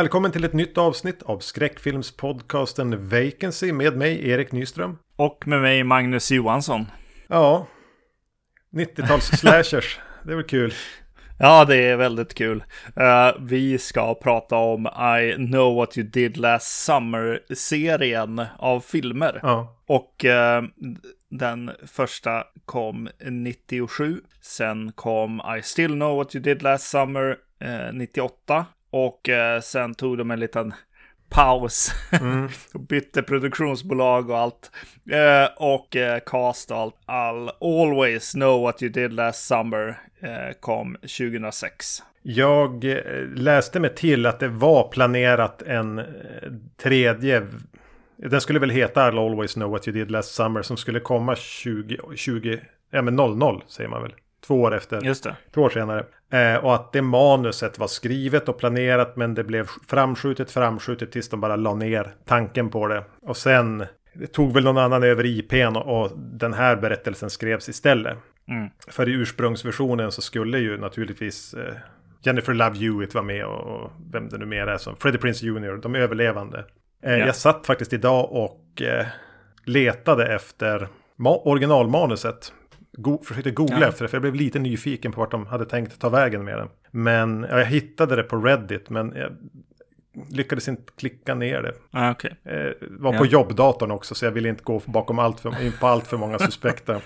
Välkommen till ett nytt avsnitt av skräckfilmspodcasten Vacancy med mig Erik Nyström. Och med mig Magnus Johansson. Ja, 90-tals slashers. Det är väl kul. Ja, det är väldigt kul. Uh, vi ska prata om I know what you did last summer-serien av filmer. Ja. Och uh, den första kom 97. Sen kom I still know what you did last summer uh, 98. Och sen tog de en liten paus. Mm. bytte produktionsbolag och allt. Eh, och eh, cast och allt. All Always Know What You Did Last Summer eh, kom 2006. Jag eh, läste mig till att det var planerat en eh, tredje. Den skulle väl heta I'll Always Know What You Did Last Summer som skulle komma 20, 20 ja men 00 säger man väl. Två år efter. Just det. Två år senare. Eh, och att det manuset var skrivet och planerat men det blev framskjutet, framskjutet tills de bara la ner tanken på det. Och sen det tog väl någon annan över IPn och, och den här berättelsen skrevs istället. Mm. För i ursprungsversionen så skulle ju naturligtvis eh, Jennifer Love Hewitt vara med och, och, vem det nu mer är som Freddie Prince Jr. De överlevande. Eh, yeah. Jag satt faktiskt idag och eh, letade efter originalmanuset go försökte googla ja. efter det, för jag blev lite nyfiken på vart de hade tänkt ta vägen med den. Men ja, jag hittade det på Reddit, men jag lyckades inte klicka ner det. Ah, okay. eh, var på ja. jobbdatorn också, så jag ville inte gå bakom allt för, in på allt för många suspekta.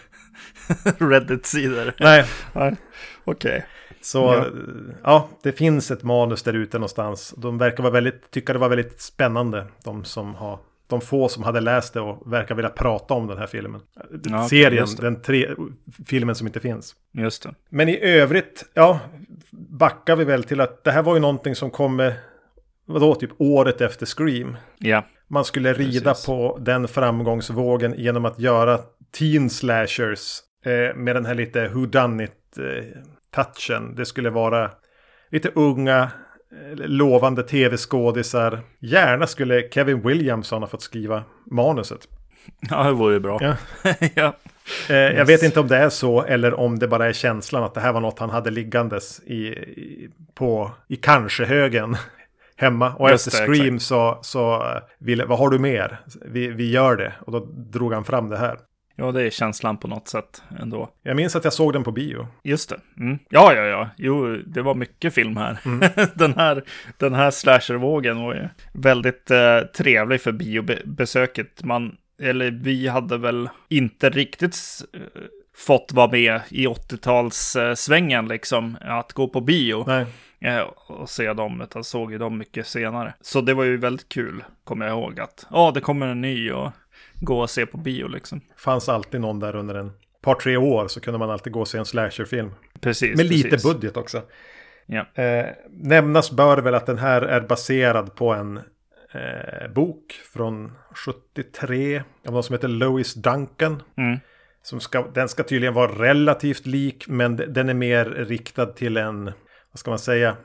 Reddit-sidor? Nej. Okej. Okay. Så ja. ja. det finns ett manus där ute någonstans. De verkar vara väldigt, tycka det var väldigt spännande, de som har de få som hade läst det och verkar vilja prata om den här filmen. Ja, Serien, den tre, filmen som inte finns. Just det. Men i övrigt, ja, backar vi väl till att det här var ju någonting som kommer, vadå, typ året efter Scream. Ja. Man skulle rida Precis. på den framgångsvågen genom att göra teen slashers eh, med den här lite who done it eh, touchen. Det skulle vara lite unga lovande tv-skådisar. Gärna skulle Kevin Williamson ha fått skriva manuset. Ja, det vore bra. Ja. ja. Eh, jag vet inte om det är så eller om det bara är känslan att det här var något han hade liggandes i, i på, i kanske-högen hemma. Och Just efter det, Scream exakt. så, så ville, vad har du mer? Vi, vi gör det. Och då drog han fram det här. Ja, det är känslan på något sätt ändå. Jag minns att jag såg den på bio. Just det. Mm. Ja, ja, ja. Jo, det var mycket film här. Mm. den här, den här slashervågen var ju väldigt eh, trevlig för biobesöket. Man, eller vi hade väl inte riktigt eh, fått vara med i 80-talssvängen liksom. Att gå på bio. Nej. Eh, och se dem, utan såg ju dem mycket senare. Så det var ju väldigt kul, kommer jag ihåg att, ja, det kommer en ny och gå och se på bio liksom. Fanns alltid någon där under en par tre år så kunde man alltid gå och se en slasherfilm. Precis. Med lite precis. budget också. Ja. Eh, nämnas bör väl att den här är baserad på en eh, bok från 73 av någon som heter Lois Duncan. Mm. Som ska, den ska tydligen vara relativt lik men den är mer riktad till en, vad ska man säga,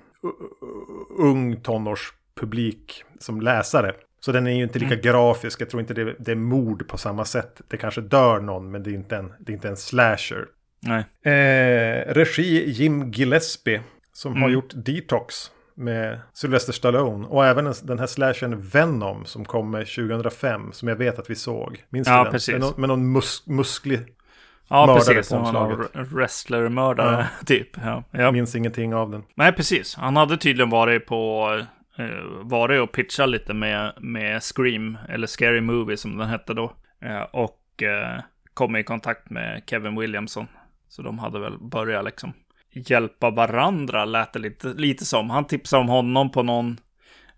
ung tonårspublik som läsare. Så den är ju inte lika mm. grafisk. Jag tror inte det, det, är mord på samma sätt. Det kanske dör någon, men det är inte en, det är inte en slasher. Nej. Eh, regi Jim Gillespie, som mm. har gjort Detox med Sylvester Stallone. Och även den här slashern Venom som kom 2005, som jag vet att vi såg. Minns ja, du den? Precis. Med, någon, med någon mus musklig Ja, precis. Som var någon wrestler-mördare, ja. typ. Ja, ja. Minns ingenting av den. Nej, precis. Han hade tydligen varit på eh, varit och pitchat lite med, med Scream, eller Scary Movie som den hette då. Eh, och eh, kom i kontakt med Kevin Williamson. Så de hade väl börjat liksom hjälpa varandra, lät det lite, lite som. Han tipsade om honom på någon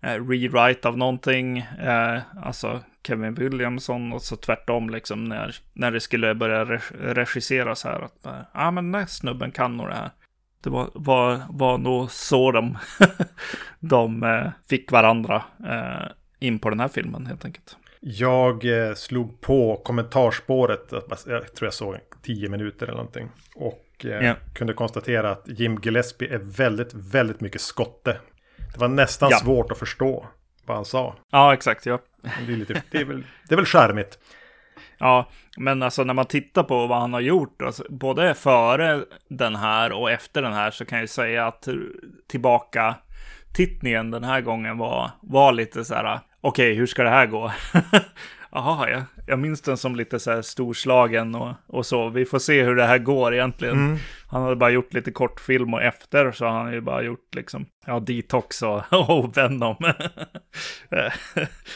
eh, rewrite av någonting. Eh, alltså Kevin Williamson och så tvärtom liksom när, när det skulle börja regisseras här. Att eh, ja ah, men den här snubben kan nog det här. Det var, var, var nog så de, de eh, fick varandra eh, in på den här filmen helt enkelt. Jag eh, slog på kommentarspåret, jag tror jag såg tio minuter eller någonting. Och yeah. kunde konstatera att Jim Gillespie är väldigt, väldigt mycket skotte. Det var nästan ja. svårt att förstå vad han sa. Ja, exakt. Ja. Det, är lite, det, är väl, det är väl charmigt. Ja, men alltså när man tittar på vad han har gjort, alltså, både före den här och efter den här, så kan jag säga att tillbaka tittningen den här gången var, var lite så här, okej, okay, hur ska det här gå? Jaha, ja. jag minns den som lite så här storslagen och, och så. Vi får se hur det här går egentligen. Mm. Han hade bara gjort lite kortfilm och efter så har han ju bara gjort liksom, ja, Detox och, och Venom.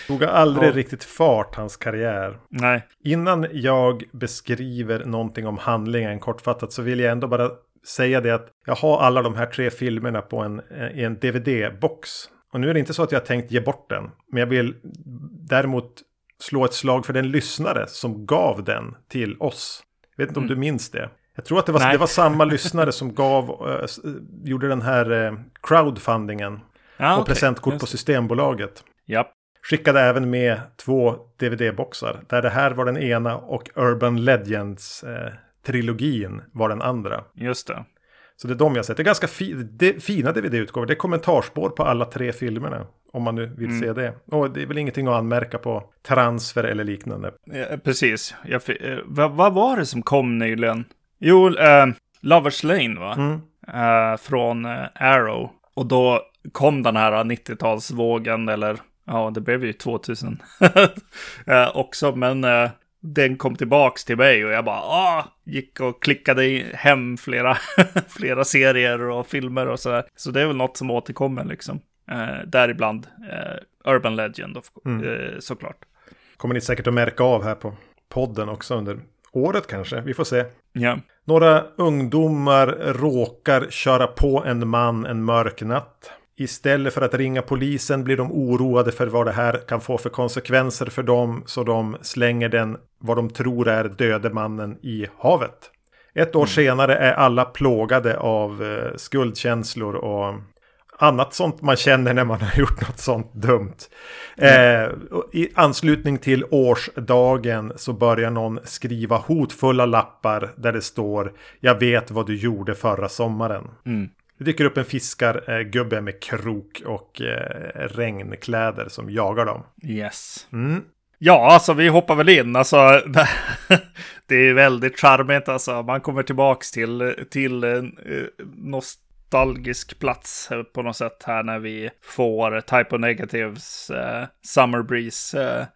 Tog aldrig ja. riktigt fart, hans karriär. Nej. Innan jag beskriver någonting om handlingen kortfattat så vill jag ändå bara säga det att jag har alla de här tre filmerna på en, i en DVD-box. Och nu är det inte så att jag har tänkt ge bort den. Men jag vill däremot slå ett slag för den lyssnare som gav den till oss. Jag vet inte mm. om du minns det. Jag tror att det var, det var samma lyssnare som gav, äh, gjorde den här äh, crowdfundingen. Ah, och okay. presentkort Just. på Systembolaget. Japp. Skickade även med två DVD-boxar. Där det här var den ena och Urban Legends-trilogin eh, var den andra. Just det. Så det är de jag sett. Det är ganska fi det, fina DVD-utgåvor. Det är kommentarspår på alla tre filmerna. Om man nu vill mm. se det. Och det är väl ingenting att anmärka på transfer eller liknande. Ja, precis. Jag, eh, vad, vad, var det som kom nyligen? Jo, eh, Lovers Lane va? Mm. Eh, från eh, Arrow. Och då kom den här 90-talsvågen eller ja, det blev ju 2000 eh, också. Men eh, den kom tillbaks till mig och jag bara ah, gick och klickade hem flera, flera serier och filmer och sådär. Så det är väl något som återkommer liksom. Eh, däribland eh, Urban Legend of, mm. eh, såklart. Kommer ni säkert att märka av här på podden också under året kanske. Vi får se. Ja. Några ungdomar råkar köra på en man en mörk natt. Istället för att ringa polisen blir de oroade för vad det här kan få för konsekvenser för dem. Så de slänger den, vad de tror är döde mannen, i havet. Ett år mm. senare är alla plågade av eh, skuldkänslor och annat sånt man känner när man har gjort något sånt dumt. Mm. Eh, I anslutning till årsdagen så börjar någon skriva hotfulla lappar där det står Jag vet vad du gjorde förra sommaren. Mm. Det dyker upp en fiskargubbe med krok och eh, regnkläder som jagar dem. Yes. Mm. Ja, alltså vi hoppar väl in. Alltså, det är väldigt charmigt. Alltså, man kommer tillbaks till, till eh, nostalgisk plats på något sätt här när vi får Type of Negatives eh, Summer Breeze eh,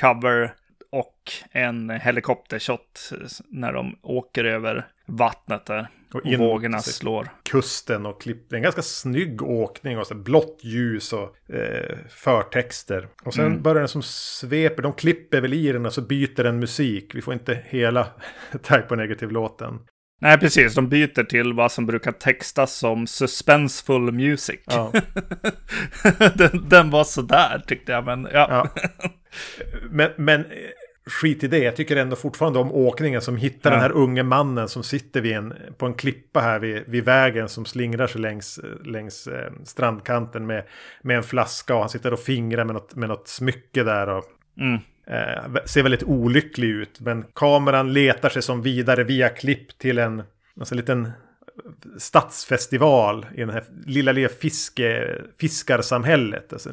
cover och en helikoptershot när de åker över vattnet där. Och, in, vågorna slår. Kusten och klipp. Det är en ganska snygg åkning och så blått ljus och eh, förtexter. Och sen mm. börjar den som sveper. De klipper väl i den och så byter den musik. Vi får inte hela Type Negative-låten. Nej, precis. De byter till vad som brukar textas som suspenseful music. Ja. den, den, var sådär tyckte jag, men ja. ja. Men, men skit i det. Jag tycker ändå fortfarande om åkningen som hittar ja. den här unge mannen som sitter vid en, på en klippa här vid, vid vägen som slingrar sig längs, längs eh, strandkanten med, med en flaska och han sitter och fingrar med något, med något smycke där. Och, mm. eh, ser väldigt olycklig ut. Men kameran letar sig som vidare via klipp till en alltså, liten stadsfestival i det här lilla, lilla fiske, fiskarsamhället. Alltså,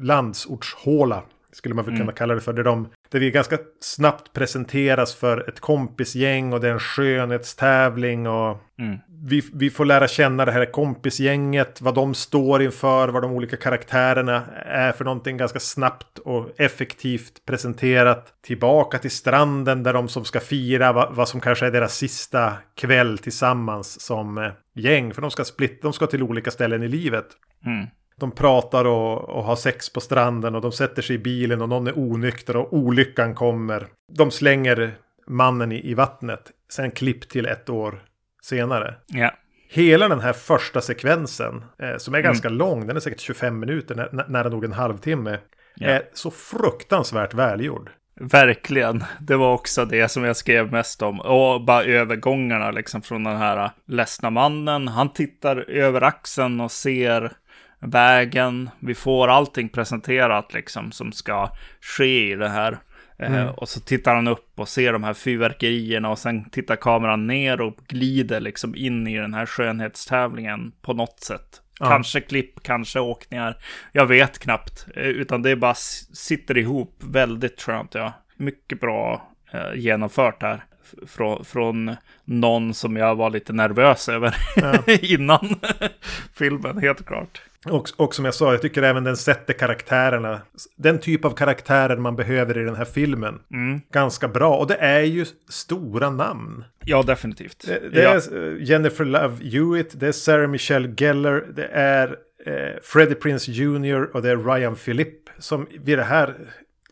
landsortshåla skulle man väl kunna mm. kalla det för. Där, de, där vi ganska snabbt presenteras för ett kompisgäng och det är en skönhetstävling. Och mm. vi, vi får lära känna det här kompisgänget, vad de står inför, vad de olika karaktärerna är för någonting ganska snabbt och effektivt presenterat. Tillbaka till stranden där de som ska fira vad, vad som kanske är deras sista kväll tillsammans som eh, gäng. För de ska splitta, de ska till olika ställen i livet. Mm. De pratar och, och, har sex på stranden och de sätter sig i bilen och någon är onykter och olyckan kommer. De slänger mannen i, i vattnet. Sen klipp till ett år senare. Ja. Hela den här första sekvensen, eh, som är ganska mm. lång, den är säkert 25 minuter, nära nog en halvtimme, ja. är så fruktansvärt välgjord. Verkligen. Det var också det som jag skrev mest om. Och bara övergångarna liksom från den här ledsna mannen. Han tittar över axeln och ser vägen. Vi får allting presenterat liksom som ska ske i det här. Eh, mm. Och så tittar han upp och ser de här fyrverkerierna och sen tittar kameran ner och glider liksom in i den här skönhetstävlingen på något sätt. Ja. Kanske klipp, kanske åkningar. Jag vet knappt, eh, utan det bara sitter ihop väldigt skönt. Ja. Mycket bra eh, genomfört här. Från, från någon som jag var lite nervös över ja. innan filmen, helt klart. Och, och som jag sa, jag tycker även den sätter karaktärerna, den typ av karaktärer man behöver i den här filmen, mm. ganska bra. Och det är ju stora namn. Ja, definitivt. Det, det ja. är eh, Jennifer Love Hewitt, det är Sarah Michelle Gellar, det är eh, Freddie Prince Jr. och det är Ryan Philippe som vid det här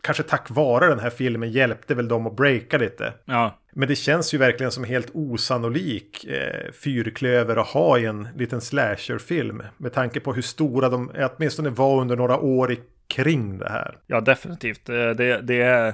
kanske tack vare den här filmen hjälpte väl dem att breaka lite. Ja. Men det känns ju verkligen som helt osannolik eh, fyrklöver att ha i en liten slasherfilm. Med tanke på hur stora de åtminstone var under några år kring det här. Ja, definitivt. Det, det, det, är,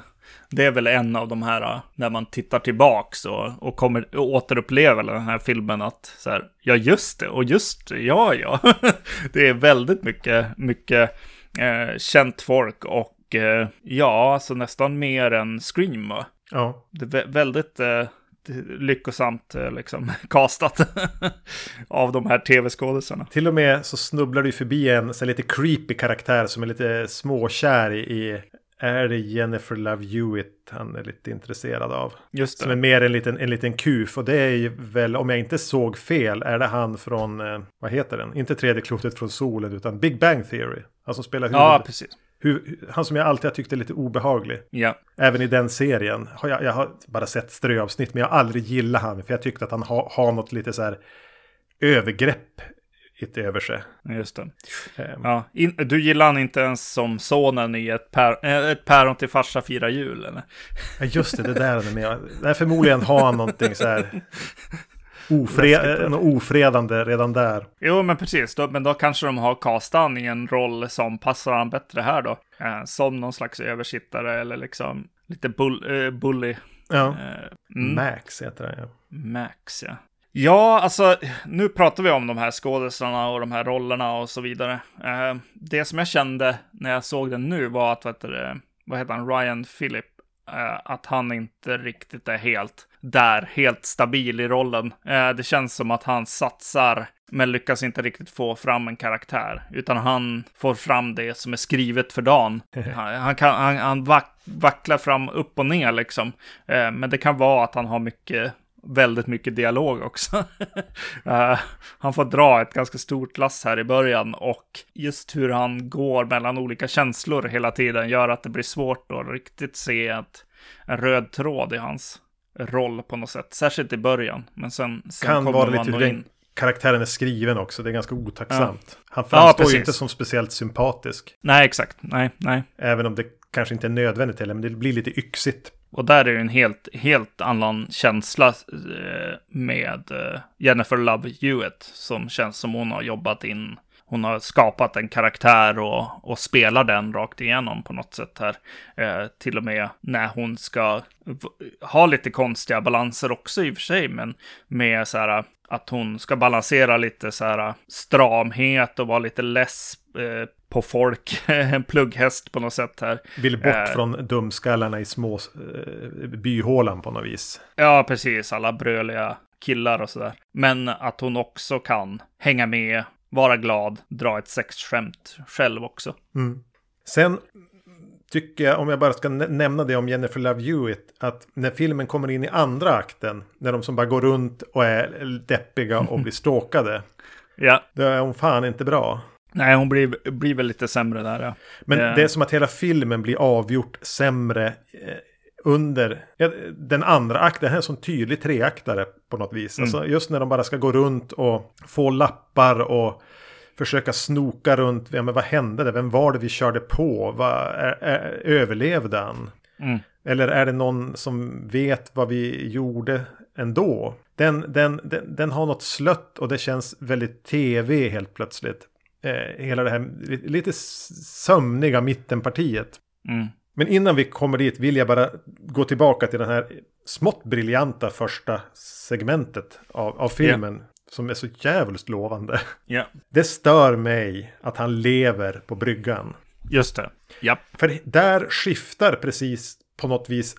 det är väl en av de här när man tittar tillbaks och, och kommer och återupplever den här filmen att så här, ja just det, och just det, ja ja. det är väldigt mycket, mycket eh, känt folk och eh, ja, alltså nästan mer än Scream? Ja. Det är väldigt eh, lyckosamt eh, liksom castat av de här tv-skådisarna. Till och med så snubblar du förbi en så lite creepy karaktär som är lite småkär i är det Jennifer Love Hewitt han är lite intresserad av. Just det. Som är mer en liten, en liten kuf. Och det är ju väl, om jag inte såg fel, är det han från, eh, vad heter den? Inte tredje klotet från solen, utan Big Bang Theory. Han som spelar huvud. Ja, precis. Hur, han som jag alltid har tyckt är lite obehaglig. Ja. Även i den serien. Har jag, jag har bara sett ströavsnitt, men jag har aldrig gillat han. För jag tyckte att han har ha något lite så här övergrepp över sig. Just det. Um, ja, in, du gillar han inte ens som sonen i ett, per, eh, ett päron till farsa firar jul, eller? Ja, just det, det där är med. Förmodligen har han någonting så här ofred, en ofredande redan där. Jo, men precis. Då, men då kanske de har castat i en roll som passar han bättre här då. Eh, som någon slags översittare eller liksom lite bull, eh, bully. Ja. Eh, mm. Max heter han ja. Max ja. Ja, alltså nu pratar vi om de här skådespelarna och de här rollerna och så vidare. Eh, det som jag kände när jag såg den nu var att, vet du, vad heter han, Ryan Phillip, eh, att han inte riktigt är helt där, helt stabil i rollen. Eh, det känns som att han satsar, men lyckas inte riktigt få fram en karaktär, utan han får fram det som är skrivet för dagen. Han, han, kan, han, han vacklar fram upp och ner liksom, eh, men det kan vara att han har mycket väldigt mycket dialog också. uh, han får dra ett ganska stort lass här i början och just hur han går mellan olika känslor hela tiden gör att det blir svårt att riktigt se ett, en röd tråd i hans roll på något sätt. Särskilt i början. Men sen, sen kan vara lite hur den karaktären är skriven också. Det är ganska otacksamt. Ja. Han framstår ja, inte som speciellt sympatisk. Nej, exakt. Nej, nej. Även om det kanske inte är nödvändigt heller, men det blir lite yxigt. Och där är det en helt, helt annan känsla eh, med eh, Jennifer Love Hewitt som känns som hon har jobbat in hon har skapat en karaktär och, och spelar den rakt igenom på något sätt här. Eh, till och med när hon ska ha lite konstiga balanser också i och för sig, men med så här att hon ska balansera lite så här stramhet och vara lite less eh, på folk, en plugghäst på något sätt här. Vill bort eh, från dumskallarna i små eh, byhålan på något vis. Ja, precis, alla bröliga killar och sådär. Men att hon också kan hänga med vara glad, dra ett sexskämt själv också. Mm. Sen tycker jag, om jag bara ska nämna det om Jennifer Love Hewitt, att när filmen kommer in i andra akten, när de som bara går runt och är deppiga och blir stråkade, ja. då är hon fan inte bra. Nej, hon blir, blir väl lite sämre där. Ja. Men det... det är som att hela filmen blir avgjort sämre eh, under den andra akten. Det här är sån tydlig treaktare på något vis. Mm. Alltså just när de bara ska gå runt och få lappar och försöka snoka runt. Ja, men vad hände det? Vem var det vi körde på? Vad, är, är, överlevde han? Mm. Eller är det någon som vet vad vi gjorde ändå? Den, den, den, den har något slött och det känns väldigt tv helt plötsligt. Eh, hela det här lite sömniga mittenpartiet. Mm. Men innan vi kommer dit vill jag bara gå tillbaka till den här smått briljanta första segmentet av, av filmen. Yeah. Som är så jävligt lovande. Yeah. Det stör mig att han lever på bryggan. Just det. Yep. För där skiftar precis på något vis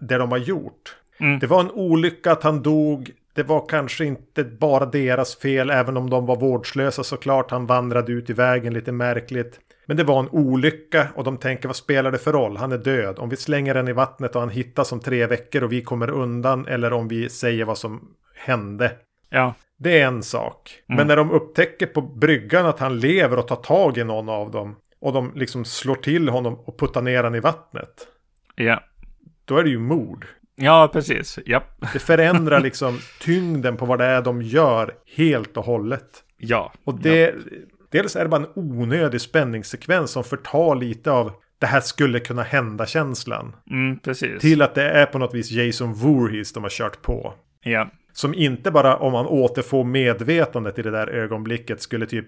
det de har gjort. Mm. Det var en olycka att han dog. Det var kanske inte bara deras fel, även om de var vårdslösa såklart. Han vandrade ut i vägen lite märkligt. Men det var en olycka och de tänker vad spelar det för roll? Han är död. Om vi slänger den i vattnet och han hittas om tre veckor och vi kommer undan eller om vi säger vad som hände. Ja. Det är en sak. Mm. Men när de upptäcker på bryggan att han lever och tar tag i någon av dem och de liksom slår till honom och puttar ner honom i vattnet. Ja. Då är det ju mord. Ja, precis. Ja. Det förändrar liksom tyngden på vad det är de gör helt och hållet. Ja. Och det, ja. Dels är det bara en onödig spänningssekvens som förtar lite av det här skulle kunna hända-känslan. Mm, precis. Till att det är på något vis Jason Voorhees de har kört på. Ja. Som inte bara om man återfår medvetandet i det där ögonblicket skulle typ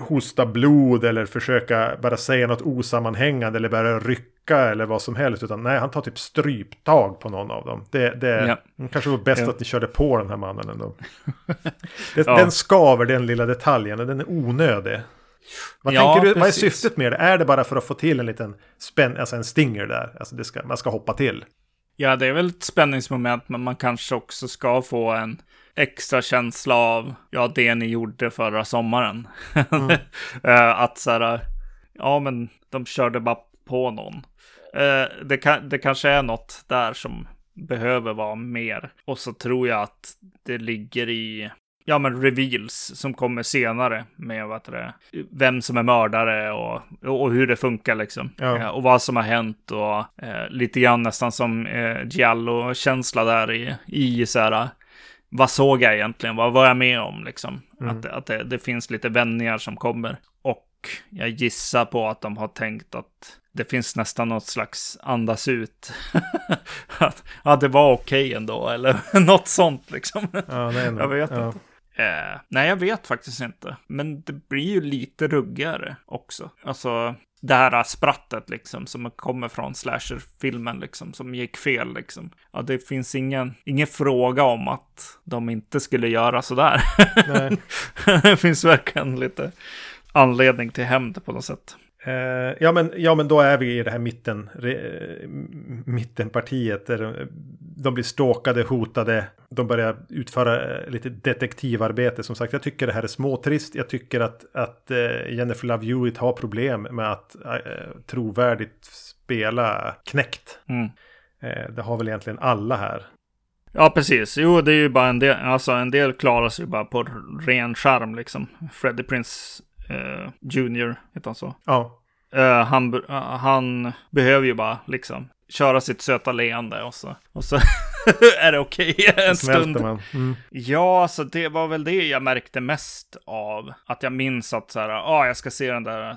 hosta blod eller försöka bara säga något osammanhängande eller börja rycka eller vad som helst. Utan nej, han tar typ stryptag på någon av dem. Det, det ja. kanske var bäst ja. att ni körde på den här mannen ändå. det, ja. Den skaver den lilla detaljen den är onödig. Vad ja, tänker du, precis. vad är syftet med det? Är det bara för att få till en liten spänn, alltså en stinger där? Alltså det ska, man ska hoppa till. Ja, det är väl ett spänningsmoment, men man kanske också ska få en extra känsla av, ja, det ni gjorde förra sommaren. Mm. Eh, att så här, ja, men de körde bara på någon. Eh, det, kan, det kanske är något där som behöver vara mer. Och så tror jag att det ligger i, ja men reveals som kommer senare med vad det, vem som är mördare och, och hur det funkar liksom. Ja. Eh, och vad som har hänt och eh, lite grann nästan som eh, Giallo-känsla där i, i så här, vad såg jag egentligen? Vad var jag med om liksom? Mm. Att, att det, det, finns lite vändningar som kommer. Och jag gissar på att de har tänkt att det finns nästan något slags andas ut. att ja, det var okej okay ändå, eller något sånt liksom. Ja, nej, nej. Jag vet ja. inte. Eh, nej, jag vet faktiskt inte. Men det blir ju lite ruggigare också. Alltså, det här sprattet liksom som kommer från slasherfilmen liksom som gick fel liksom. Ja, det finns ingen, ingen fråga om att de inte skulle göra sådär. Nej. det finns verkligen lite anledning till hämnd på något sätt. Uh, ja, men, ja, men då är vi i det här mitten, re, mittenpartiet. Där de blir ståkade, hotade. De börjar utföra uh, lite detektivarbete. Som sagt, jag tycker det här är småtrist. Jag tycker att, att uh, Jennifer Love Hewitt har problem med att trovärdigt spela knäckt. Mm. det har väl egentligen alla här. Ja, precis. Jo, det är ju bara en del. Alltså en del klarar sig bara på ren charm liksom. Freddie Prince uh, Junior, heter han så? Ja. Uh, han, uh, han behöver ju bara liksom köra sitt söta leende och så, och så är det okej okay en stund. Man. Mm. Ja, alltså det var väl det jag märkte mest av. Att jag minns att så här, ah, jag ska se den där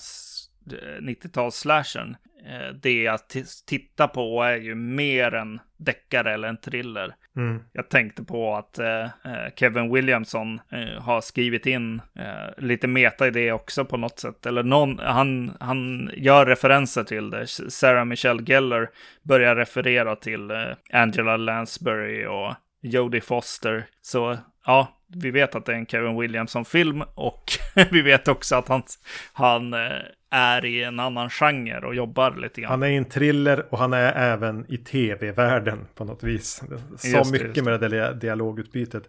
90-tals-slashern. Eh, det jag tittar på är ju mer en deckare eller en thriller. Mm. Jag tänkte på att eh, eh, Kevin Williamson eh, har skrivit in eh, lite meta i det också på något sätt. Eller någon, han, han gör referenser till det. Sarah Michelle Geller börjar referera till eh, Angela Lansbury och Jodie Foster. Så ja, vi vet att det är en Kevin Williamson-film och vi vet också att han, han är i en annan genre och jobbar lite grann. Han är i en thriller och han är även i tv-världen på något vis. Så mycket det. med det dialogutbytet.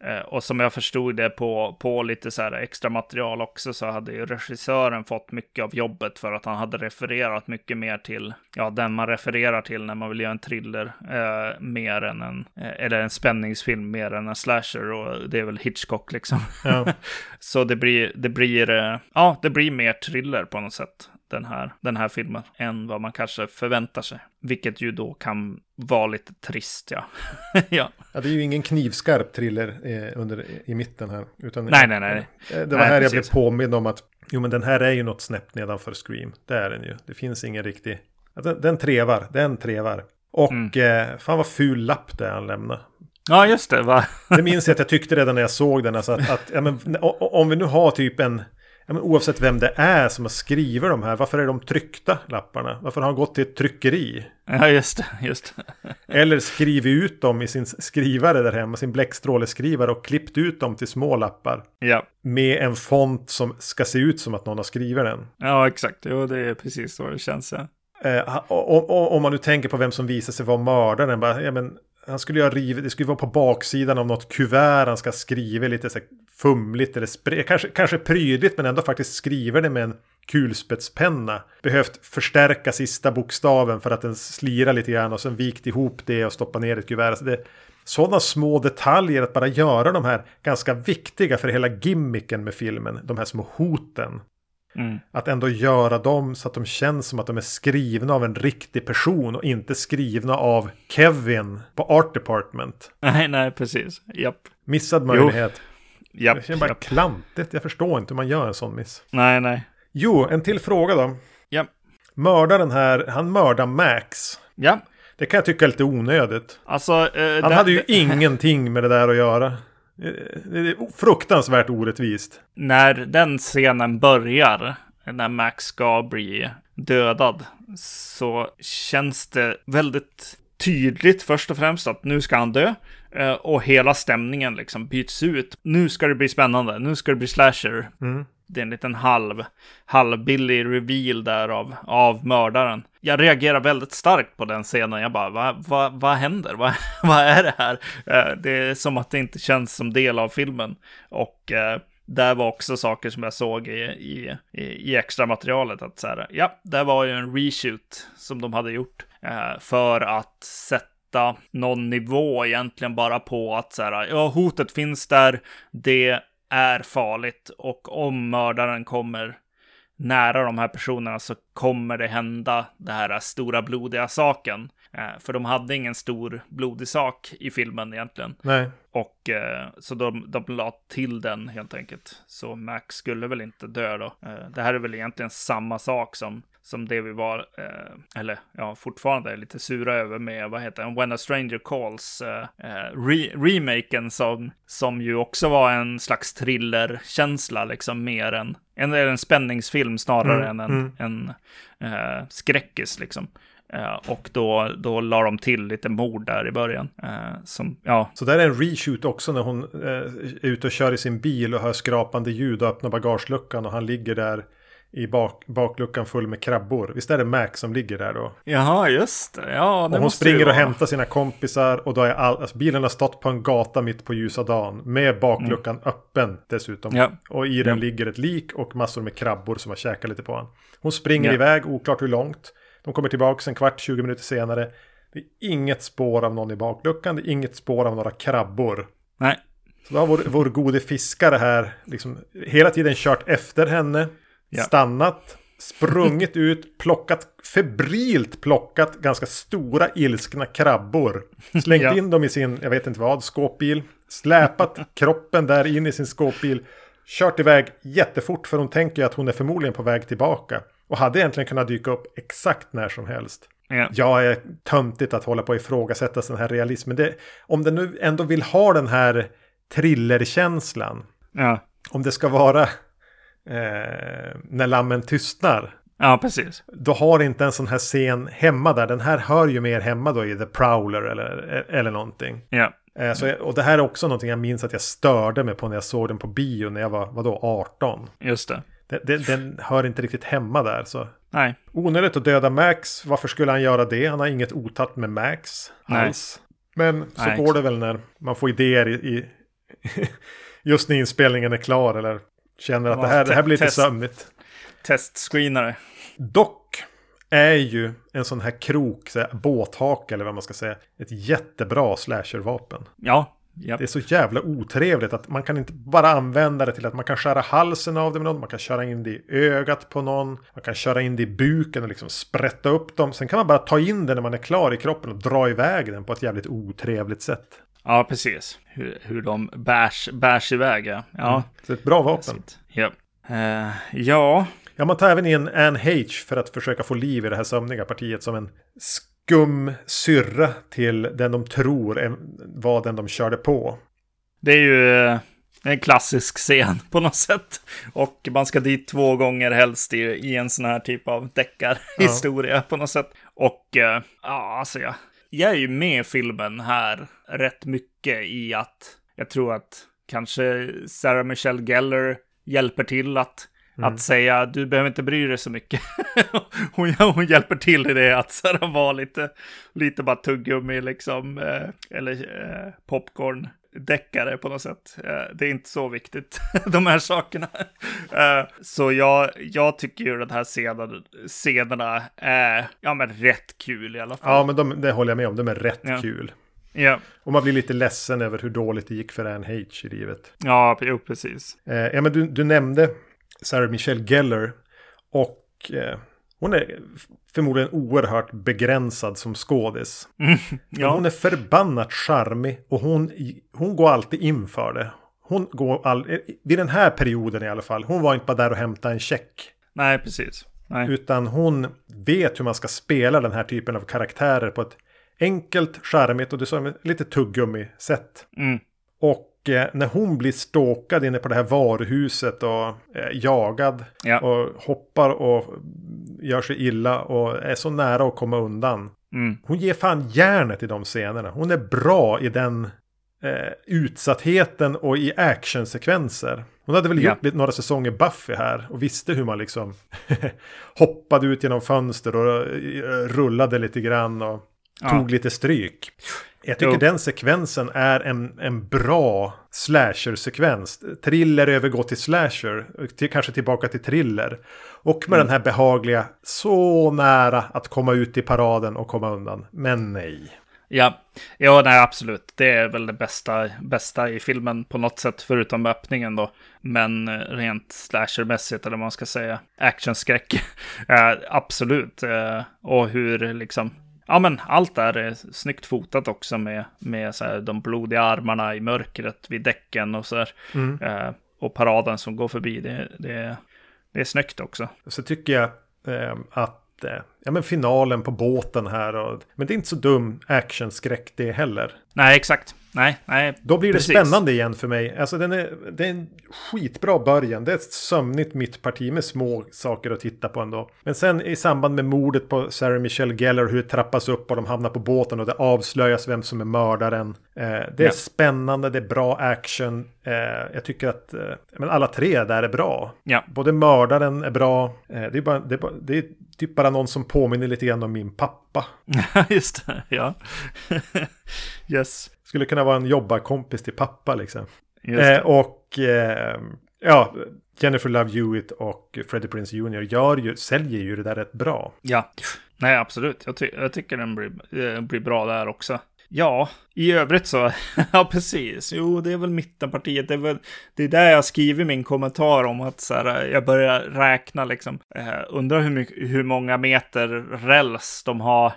Eh, och som jag förstod det på, på lite så här extra material också så hade ju regissören fått mycket av jobbet för att han hade refererat mycket mer till, ja, den man refererar till när man vill göra en thriller, eh, mer än en, eh, eller en spänningsfilm mer än en slasher och det är väl Hitchcock liksom. Ja. så det blir, det blir, eh, ja, det blir mer thriller på något sätt den här, den här filmen än vad man kanske förväntar sig. Vilket ju då kan vara lite trist, ja. ja. ja. Det är ju ingen knivskarp thriller eh, under, i mitten här. Utan, nej, nej, nej. Eh, det var nej, här precis. jag blev påmind om att jo, men den här är ju något snäpp nedanför Scream. Det är den ju. Det finns ingen riktig... Den, den trevar, den trevar. Och mm. eh, fan vad ful lapp det är han lämnar. Ja, just det. Va? det minns jag att jag tyckte redan när jag såg den. Alltså att, att ja, men, om vi nu har typ en ja, men oavsett vem det är som har skrivit de här, varför är de tryckta lapparna? Varför har han gått till ett tryckeri? Ja, just det. Just Eller skrivit ut dem i sin skrivare där hemma, sin bläckstråleskrivare och klippt ut dem till små lappar. Ja. Med en font som ska se ut som att någon har skrivit den. Ja, exakt. Jo, det är precis så det känns. Ja. Eh, om man nu tänker på vem som visar sig vara mördaren, bara, ja, men han skulle ju ha rivit, det skulle vara på baksidan av något kuvert. Han ska skriva lite så fumligt eller spre, kanske, kanske prydligt men ändå faktiskt skriver det med en kulspetspenna. Behövt förstärka sista bokstaven för att den slirar lite grann och sen vikt ihop det och stoppa ner ett kuvert. Så det, sådana små detaljer att bara göra de här ganska viktiga för hela gimmicken med filmen. De här små hoten. Mm. Att ändå göra dem så att de känns som att de är skrivna av en riktig person och inte skrivna av Kevin på Art Department. Nej, nej, precis. Japp. Missad möjlighet. Japp, det känns bara japp. klantigt. Jag förstår inte hur man gör en sån miss. Nej, nej. Jo, en till fråga då. Ja. Mördaren här, han mördar Max. Ja. Det kan jag tycka är lite onödigt. Alltså, eh, Han det- hade ju ingenting med det där att göra. Det är fruktansvärt orättvist. när den scenen börjar, när Max ska bli dödad, så känns det väldigt tydligt först och främst att nu ska han dö. eh, Och hela stämningen liksom byts ut. Nu ska det bli spännande, nu ska det bli slasher. Mm. Det är en liten halv, halvbillig reveal där av, av mördaren. Jag reagerar väldigt starkt på den scenen. Jag bara, vad va, va händer? Vad va är det här? Eh, det är som att det inte känns som del av filmen. Och eh, där var också saker som jag såg i, i, i, extra materialet. Att så här, ja, det var ju en reshoot som de hade gjort eh, för att sätta någon nivå egentligen bara på att så här, ja, hotet finns där, det är farligt och om mördaren kommer nära de här personerna så kommer det hända det här stora blodiga saken. Eh, för de hade ingen stor blodig sak i filmen egentligen. Nej. Och eh, så de, de la till den helt enkelt. Så Max skulle väl inte dö då. Eh, det här är väl egentligen samma sak som, som det vi var, eller ja, fortfarande är lite sura över med, vad heter den, When a Stranger Calls, re remaken som, som ju också var en slags thrillerkänsla, liksom mer än, en, en spänningsfilm snarare Mm, än en, en eh, skräckis liksom. Eh, och då, då la de till lite mord där i början. Eh, som, ja, Så där är en reshoot också när hon eh, är ute och kör i sin bil och hör skrapande ljud och öppnar bagageluckan och han ligger där i bak, bakluckan full med krabbor. Visst är det Max som ligger där då? Jaha, just det. Ja, det Och hon springer och hämtar sina kompisar och då är all, alltså bilen har stått på en gata mitt på ljusa dagen med bakluckan öppen dessutom. Mm. Ja. Och i den Ja. ligger ett lik och massor med krabbor som har käkat lite på honom. Hon springer Ja. iväg, oklart hur långt. De kommer tillbaka en kvart, 20 minuter senare. Det är inget spår av någon i bakluckan, det är inget spår av några krabbor. Nej, Så då har vår, vår gode fiskare här liksom hela tiden kört efter henne, Ja. stannat, sprungit ut, plockat, febrilt plockat ganska stora ilskna krabbor. Slängt Ja. in dem i sin, jag vet inte vad, skåpbil. Släpat kroppen där in i sin skåpbil. Kört iväg jättefort för hon tänker ju att hon är förmodligen på väg tillbaka. Och hade egentligen kunnat dyka upp exakt när som helst. ja. Ja, är töntigt att hålla på och ifrågasätta sån här realism. Men det, om den nu ändå vill ha den här thrillerkänslan. ja. Om det ska vara eh, när lammen tystnar. Ja, precis. Då har inte en sån här scen hemma där. Den här hör ju mer hemma då i The Prowler eller, eller någonting. Ja, Eh, så och det här är också någonting jag minns att jag störde mig på när jag såg den på bio när jag var vadå, 18. just det. Den, den, den hör inte riktigt hemma där. Så Nej, Onödigt att döda Max. Varför skulle han göra det? Han har inget otatt med Max Nej. alls. Men så Nej. går det väl när man får idéer i, i just när inspelningen är klar eller känner att det här, det här blir lite test. sömnigt. testscreenare. Dock är ju en sån här krok, så här, båthake eller vad man ska säga, ett jättebra slashervapen. Ja, ja. Det är så jävla otrevligt att man kan inte bara använda det till att man kan skära halsen av det med någon, man kan köra in det i ögat på någon, man kan köra in det i buken och liksom sprätta upp dem. Sen kan man bara ta in det när man är klar i kroppen och dra iväg den på ett jävligt otrevligt sätt. Ja precis. Hur, hur de bärs, bärs iväg, ja. Ja, Så ett bra vapen. ja. Eh, ja, Ja, man tar även in Anne H för att försöka få liv i det här sömniga partiet som en skum syrra till den de tror var den de körde på. det är ju eh, en klassisk scen på något sätt. Och man ska dit två gånger helst i, i en sån här typ av deckarhistoria på något sätt. Och eh, ja, alltså jag, jag är ju med filmen här rätt mycket i att jag tror att kanske Sarah Michelle Gellar hjälper till att Mm. Att säga du behöver inte bry dig så mycket. hon, hon hjälper till i det att vara lite, lite bara tuggummi liksom. Eh, eller eh, popcorn deckare på något sätt. Eh, det är inte så viktigt, de här sakerna. Eh, så jag, jag tycker ju den här scenen, scenerna är ja, men rätt kul i alla fall. Ja, men de, det håller jag med om. De är rätt ja. kul. Ja. Och man blir lite ledsen över hur dåligt det gick för Anne H i livet. Ja, jo, precis. Eh, ja, men du, du nämnde Sarah Michelle Gellar. Och hon är förmodligen oerhört begränsad som skådis. Mm, ja. hon är förbannat charmig och hon, hon går alltid in för det. Hon går all, vid den här perioden i alla fall. Hon var inte bara där och hämta en check. Nej, precis. Nej. Utan hon vet hur man ska spela den här typen av karaktärer på ett enkelt, charmigt och du sa lite tuggummi-sätt. Mm. Och när hon blir ståkad inne på det här varuhuset och eh, jagad ja. och hoppar och gör sig illa och är så nära att komma undan. Mm. Hon ger fan järnet i de scenerna. Hon är bra i den eh, utsattheten och i actionsekvenser. Hon hade väl ja. gjort några säsonger Buffy här och visste hur man liksom hoppade ut genom fönster och eh, rullade lite grann och ja. tog lite stryk. Jag tycker jo. den sekvensen är en, en bra slasher-sekvens. Thriller övergår till slasher, till, kanske tillbaka till thriller. Och med mm. den här behagliga, så nära att komma ut i paraden och komma undan. Men nej. Ja, ja nej, absolut. Det är väl det bästa, bästa i filmen på något sätt, förutom öppningen då. Men eh, rent slashermässigt, eller vad man ska säga, actionskräck. absolut. Eh, och hur liksom ja, men allt där är snyggt fotat också med, med så här, de blodiga armarna i mörkret vid däcken och så här. Mm. Eh, och paraden som går förbi, det, det, det är snyggt också. Så tycker jag eh, att eh, ja, men finalen på båten här, och, men det är inte så dum actionskräck det heller. Nej, exakt. Nej, nej. Då blir det precis. spännande igen för mig. Alltså den är, det är en skitbra början. Det är ett sömnigt mittparti med små saker att titta på ändå. Men sen i samband med mordet på Sarah Michelle Gellar, hur det trappas upp och de hamnar på båten och det avslöjas vem som är mördaren. Eh, det är ja. spännande, det är bra action. Eh, jag tycker att eh, men alla tre där är bra. Ja. Både mördaren är bra. Eh, det, är bara, det, är bara, det är typ bara någon som påminner lite grann om min pappa. Just det, ja. yes. Skulle kunna vara en jobbarkompis till pappa liksom. Eh, och eh, ja, Jennifer Love Hewitt och Freddie Prince Jr. Gör ju, säljer ju det där rätt bra. Ja, nej absolut. Jag, ty jag tycker den blir, eh, blir bra där också. Ja, i övrigt så, ja precis. Jo, det är väl mittenpartiet. Det är, väl, det är där jag skriver min kommentar om att så här, jag börjar räkna liksom. Eh, undrar hur, mycket, hur många meter räls de har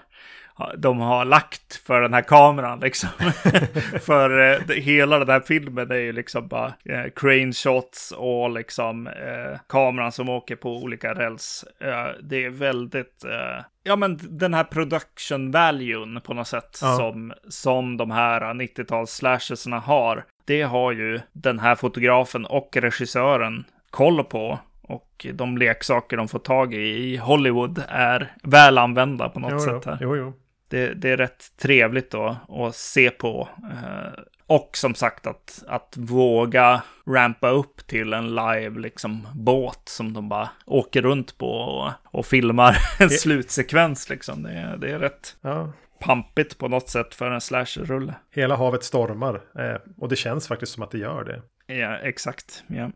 de har lagt för den här kameran liksom. för eh, hela den här filmen är ju liksom bara eh, crane shots och liksom eh, kameran som åker på olika räls. Eh, det är väldigt, eh, ja men den här production valuen på något sätt ja. som, som de här 90-tals slasherserna har. Det har ju den här fotografen och regissören koll på och de leksaker de får tag i i Hollywood är väl använda på något jo, sätt. Här. Jo, jo det, det är rätt trevligt då att se på. Eh, och som sagt att, att våga rampa upp till en live liksom båt som de bara åker runt på och, och filmar en det... slutsekvens liksom. Det, det är rätt ja. pampigt på något sätt för en slasher-rulle. Hela havet stormar eh, och det känns faktiskt som att det gör det. Ja, exakt. Ja.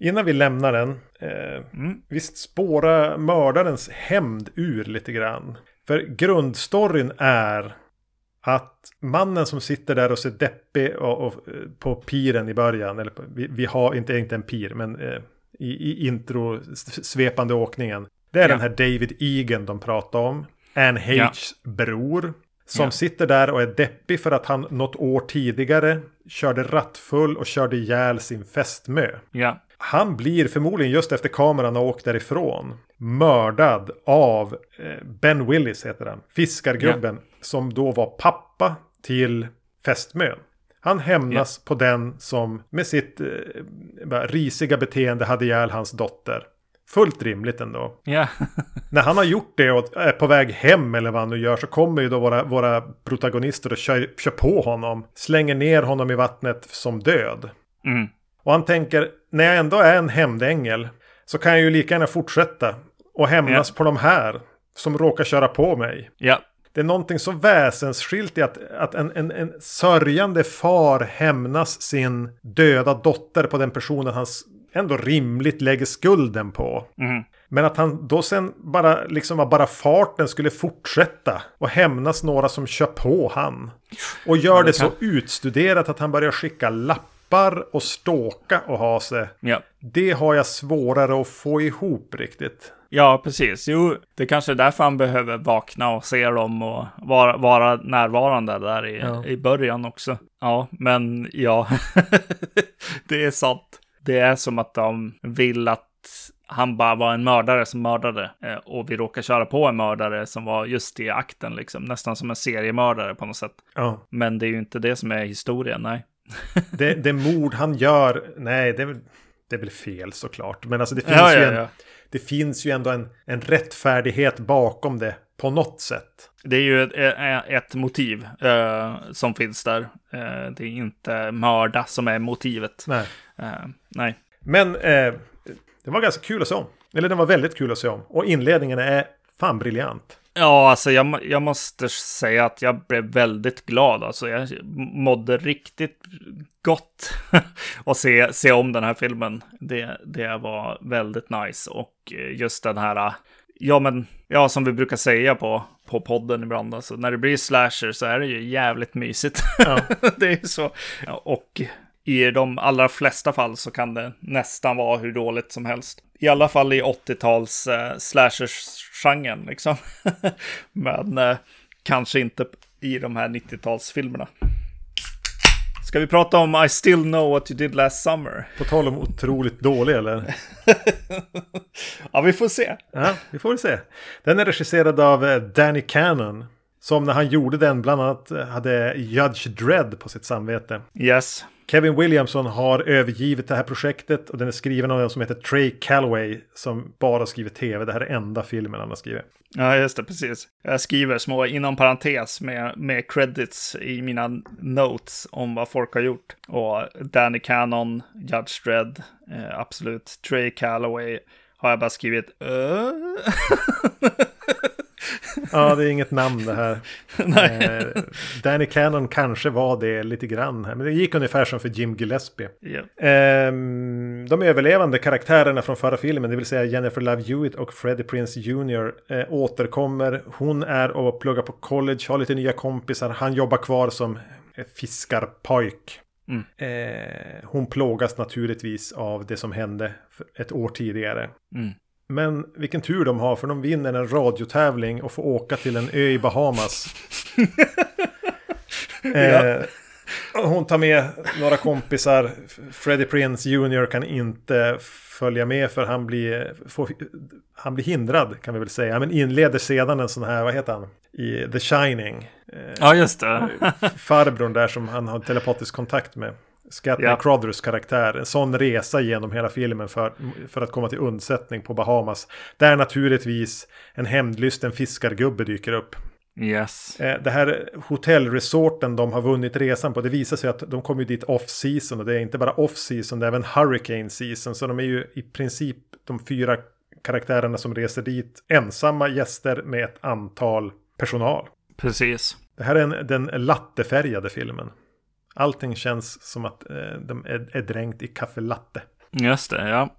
Innan vi lämnar den, eh, mm. visst spåra mördarens hämnd ur lite grann. För grundstoryn är att mannen som sitter där och ser deppig och, och på piren i början, eller vi, vi, har inte, inte en pir, men eh, i, i intro svepande åkningen. Det är ja. den här David Egan de pratar om. Anne H's ja. bror. Som ja. sitter där och är deppig för att han något år tidigare körde rattfull och körde ihjäl sin fästmö. Ja. Han blir förmodligen just efter kameran har åkt därifrån mördad av eh, Ben Willis heter han. Fiskargubben ja. som då var pappa till fästmön. Han hämnas ja. på den som med sitt eh, risiga beteende hade ihjäl hans dotter. Fullt rimligt ändå. Ja. När han har gjort det och är på väg hem eller vad han nu gör så kommer ju då våra, våra protagonister och kör, kör på honom. Slänger ner honom i vattnet som död. Mm. Och han tänker, när jag ändå är en hämndängel så kan jag ju lika gärna fortsätta och hämnas Ja. på de här som råkar köra på mig. Ja, Det är någonting så väsensskilt i att, att en, en, en sörjande far hämnas sin döda dotter på den personen han ändå rimligt lägger skulden på. Mhm. Men att han då sen bara liksom av bara farten skulle fortsätta och hämnas några som kör på han. Och gör Ja, det, det kan- så utstuderat att han börjar skicka lappar och ståka och ha sig. ja. Det har jag svårare att få ihop riktigt. Ja, precis. Jo, det kanske är därför han behöver vakna och se dem och vara, vara närvarande där i, Ja. i början också. Ja, men ja, det är sant. Det är som att de vill att han bara var en mördare som mördade eh, och vi råkar köra på en mördare som var just i akten, liksom. Nästan som en seriemördare på något sätt. Ja. Men det är ju inte det som är historien, nej. Det, det mord han gör, nej det är, väl, det är väl fel såklart. Men alltså det finns, Ja, ju, ja, en, ja. Det finns ju ändå en, en rättfärdighet bakom det på något sätt. Det är ju ett, ett- ett motiv eh, som finns där. Eh, det är inte mörda som är motivet. Nej. Eh, nej. Men eh, det var ganska kul att se om. Eller den var väldigt kul att se om. Och inledningen är fan briljant. Ja, alltså jag, jag måste säga att jag blev väldigt glad. Alltså jag mådde riktigt gott att se, se om den här filmen. Det, det var väldigt nice. Och eh, just den här, ja men, ja som vi brukar säga på, på podden ibland, alltså när det blir slasher så är det ju jävligt mysigt. Ja. det är så. Ja, Och i de allra flesta fall så kan det nästan vara hur dåligt som helst. I alla fall i 80-tals eh, slashers-genren liksom. Men eh, kanske inte i de här 90-talsfilmerna. Ska vi prata om I still know what you did last summer? På tal om otroligt dålig eller? Ja, vi får se. Ja, vi får se. Den är regisserad av eh, Danny Cannon. Som när han gjorde den bland annat eh, hade Judge Dredd på sitt samvete. Yes. Kevin Williamson har övergivit det här projektet och den är skriven av en som heter Trey Calloway som bara skriver tv. Det här är enda filmen han har skrivit. Ja, just det, precis. Jag skriver små inom parentes med, med credits i mina notes om vad folk har gjort. Och Danny Cannon, Judge Dredd, eh, absolut. Trey Calloway har jag bara skrivit uh? Ja, det är inget namn det här. Eh, Danny Cannon kanske var det lite grann här. Men det gick ungefär som för Jim Gillespie. Ehm, de överlevande karaktärerna från förra filmen, det vill säga Jennifer Love Hewitt och Freddie Prinze Jr. Eh, återkommer. Hon är och pluggar på college, har lite nya kompisar. Han jobbar kvar som fiskarpojk. Mm. Eh, hon plågas naturligtvis av det som hände ett år tidigare. Mm. Men vilken tur de har för de vinner en radiotävling och får åka till en ö i Bahamas. eh, hon tar med några kompisar. Freddie Prinze Jr kan inte följa med för han blir, får, han blir hindrad kan vi väl säga. Men inleder sedan en sån här, vad heter han? I The Shining. Eh, ja, just det. farbrorn där som han har telepatisk kontakt med. Scatman Ja. Crothers karaktär. En sån resa genom hela filmen för, för att komma till undsättning på Bahamas. Där naturligtvis en hämndlysten fiskargubbe dyker upp. yes. Eh, Det här hotellresorten de har vunnit resan på. Det visar sig att de kommer dit off-season. Och det är inte bara off-season, det är även hurricane season. Så de är ju i princip de fyra karaktärerna som reser dit ensamma gäster med ett antal personal. Precis. Det här är en, den lattefärgade filmen. Allting känns som att eh, de är, är dränkt i kaffe latte. Just det, ja.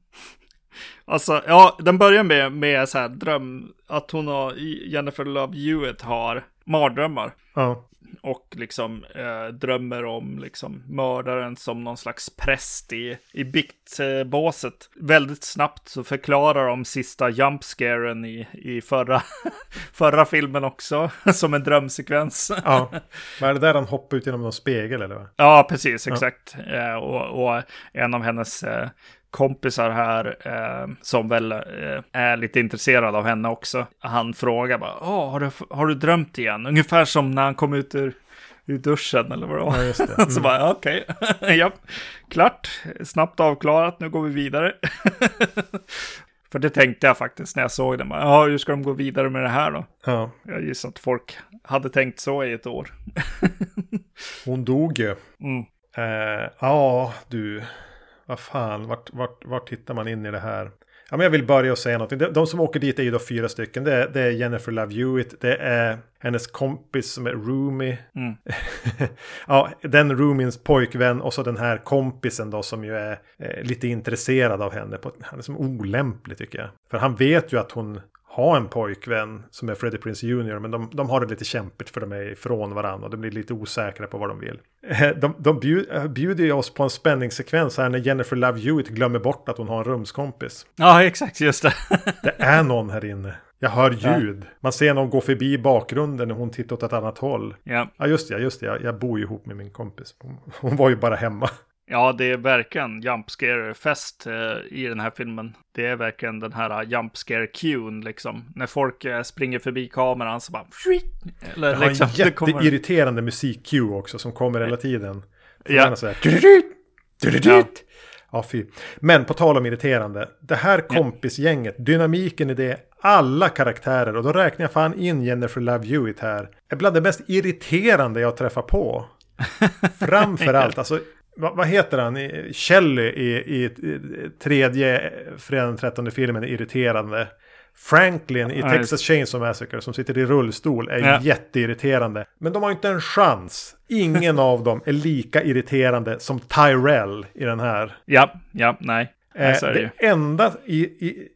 alltså, ja, den börjar med, med så här dröm, att hon och Jennifer Love Hewitt har mardrömmar. Ja, Och liksom eh, drömmer om liksom mördaren som någon slags präst i, i biktbåset. Väldigt snabbt så förklarar de sista jumpscaren i, i förra, förra filmen också. som en drömsekvens. ja. Vad är det där han hoppar ut genom någon spegel eller? vad? Ja, precis, exakt. Eh, och, och en av hennes eh, kompisar här, eh, som väl eh, är lite intresserad av henne också, han frågar bara, Åh, har, du, har du drömt igen? Ungefär som när han kom ut ur, ur duschen eller vad det var. Ja, just det. Så bara, okej, ja, klart, snabbt avklarat, nu går vi vidare. För det tänkte jag faktiskt när jag såg den. Ja, hur ska de gå vidare med det här då? Ja, Jag gissar att folk hade tänkt så i ett år. hon dog ju. Mm. Eh, ja, du. Vad fan, vart, vart, vart tittar man in i det här? Ja, men jag vill börja och säga någonting. De, de som åker dit är ju då fyra stycken. Det är, det är Jennifer Love Hewitt. Det är hennes kompis som är roomie. Mm. ja, den roomiens pojkvän och så den här kompisen då som ju är eh, lite intresserad av henne. På, han är som olämplig tycker jag. För han vet ju att hon ha en pojkvän som är Freddie Prince Jr. Men de, de har det lite kämpigt för de är ifrån varandra och de blir lite osäkra på vad de vill. Eh, de, de bjud, eh, bjuder ju oss på en spänningssekvens här när Jennifer Love Hewitt glömmer bort att hon har en rumskompis. Ja, exakt, just det. det är någon här inne. Jag hör ljud. Man ser någon gå förbi bakgrunden när hon tittar åt ett annat håll. Ja, ja just det. Just det. Jag, jag bor ju ihop med min kompis. Hon var ju bara hemma. Ja, det är verkligen jump fest eh, i den här filmen. Det är verkligen den här jump scare cuen liksom. När folk eh, springer förbi kameran så bara... Eller, det har liksom, en jätteirriterande kommer... musik-cue också som kommer hela tiden. Ja. ja. Ja, fy. Men på tal om irriterande. Det här kompisgänget, dynamiken i det, alla karaktärer och då räknar jag fan in Jennifer Love Hewitt här. Är bland det mest irriterande jag träffar på. Framförallt, alltså vad, vad heter han? Kelly i, i, i tredje Fredag den 13 filmen är irriterande. Franklin i Texas Chainsaw Massacre som sitter i rullstol är ja. jätteirriterande. Men de har inte en chans. Ingen av dem är lika irriterande som Tyrell i den här. Ja, ja, nej. Eh, det, det enda i, i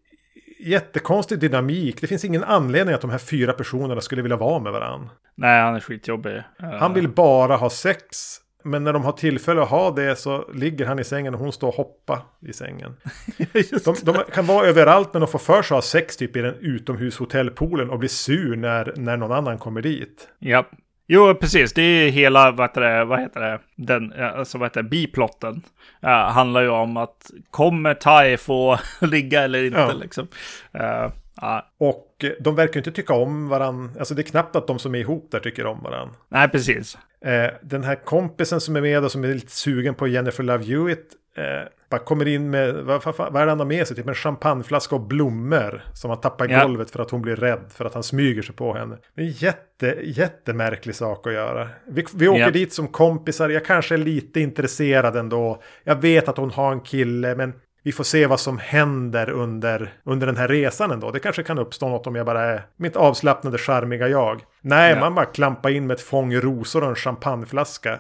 jättekonstig dynamik. Det finns ingen anledning att de här fyra personerna skulle vilja vara med varandra. Nej, han är skitjobbig. Han vill bara ha sex. Men när de har tillfälle att ha det så ligger han i sängen och hon står och hoppar i sängen. de, de, kan vara överallt men de får för sig att ha sex typ i den utomhushotellpoolen och bli sur när, när någon annan kommer dit. Ja. Jo, precis. Det är hela, vad heter det, vad heter det, den, alltså vad heter det, biplotten. Uh, handlar ju om att kommer Tai få ligga eller inte ja. liksom. Uh, Ja. Och de verkar inte tycka om varandra. Alltså det är knappt att de som är ihop där tycker om varandra. Nej, precis. Eh, den här kompisen som är med och som är lite sugen på Jennifer Love Hewitt. Eh, bara kommer in med, vad, vad, vad är det han har med sig? Typ en champagneflaska och blommor. Som han tappar i ja. golvet för att hon blir rädd. För att han smyger sig på henne. Det är en jätte, jättemärklig sak att göra. Vi, vi åker ja. dit som kompisar. Jag kanske är lite intresserad ändå. Jag vet att hon har en kille. Men vi får se vad som händer under, under den här resan ändå. Det kanske kan uppstå något om jag bara är mitt avslappnade charmiga jag. Nej, ja. man bara klampar in med ett fång rosor och en champagneflaska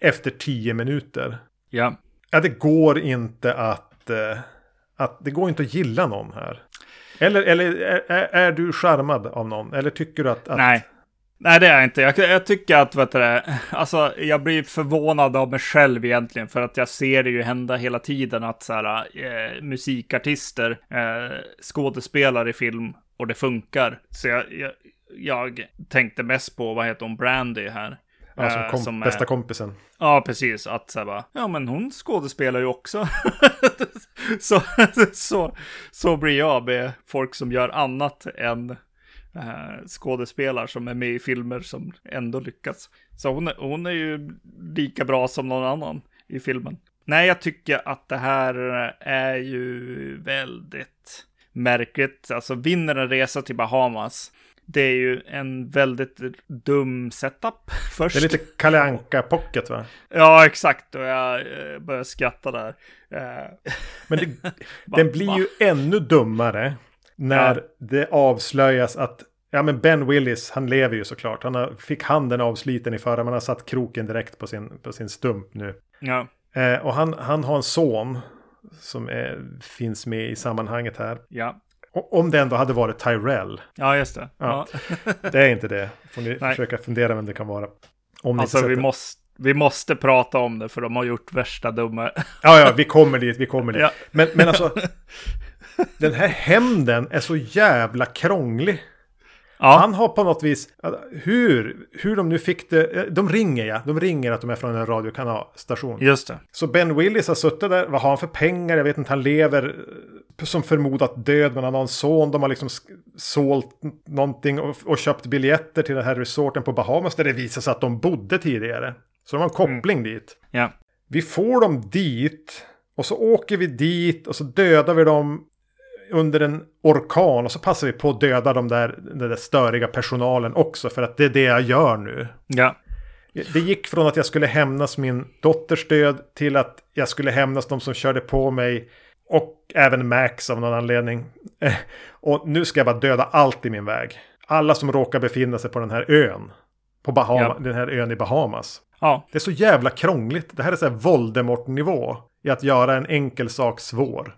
efter tio minuter. Ja. Ja, det går inte att, eh, att det går inte att gilla någon här. Eller, eller är, är, du charmad av någon? Eller tycker du att... att... Nej, Nej, det är jag inte. Jag, jag tycker att, vet du, alltså, jag blir förvånad av mig själv egentligen, för att jag ser det ju hända hela tiden att så här, eh, musikartister eh, skådespelar i film och det funkar. Så jag, jag, jag, tänkte mest på, vad heter hon, Brandy här. Ja, som, kom, som bästa kompisen. Ja, precis. Att så här bara, ja men hon skådespelar ju också. så, så, så blir jag med folk som gör annat än eh, skådespelare som är med i filmer som ändå lyckas. Så hon, hon är ju lika bra som någon annan i filmen. Nej, jag tycker att det här är ju väldigt märkligt. Alltså vinner en resa till Bahamas. Det är ju en väldigt dum setup först. Det är lite Kalle Anka pocket va? Ja, exakt. Och jag eh, börjar skratta där. Eh, Men det, den blir ju ännu dummare när ja. det avslöjas att Ja men Ben Willis, han lever ju såklart. Han har, fick handen avsliten i förra, men har satt kroken direkt på sin, på sin stump nu. Ja. Eh, och han, han har en son som är, finns med i sammanhanget här. Ja. Och, om det ändå hade varit Tyrell. Ja, just det. Ja. ja. det är inte det. Får ni Nej. försöka fundera vem det kan vara. Om alltså vi måste, vi måste prata om det för de har gjort värsta dumma. ja, ja, vi kommer dit, vi kommer dit. Ja. Men, men alltså, den här hämnden är så jävla krånglig. Ja. Han har på något vis, hur, hur de nu fick det, de ringer ja, de ringer att de är från en radiokanalstation. Just det. Så Ben Willis har suttit där, vad har han för pengar? Jag vet inte, han lever eh, som förmodat död, men han har en son, de har liksom sålt någonting och, och köpt biljetter till den här resorten på Bahamas där det visar sig att de bodde tidigare. Så de har en koppling mm. dit. Ja. Vi får dem dit och så åker vi dit och så dödar vi dem under en orkan och så passar vi på att döda de där, den där störiga personalen också för att det är det jag gör nu. Ja. Det gick från att jag skulle hämnas min dotters död till att jag skulle hämnas de som körde på mig. Och även Max av någon anledning. Och nu ska jag bara döda allt i min väg. Alla som råkar befinna sig på den här ön. På Bahama, ja. den här ön i Bahamas. Ja. Det är så jävla krångligt. Det här är så här Voldemort-nivå. I att göra en enkel sak svår.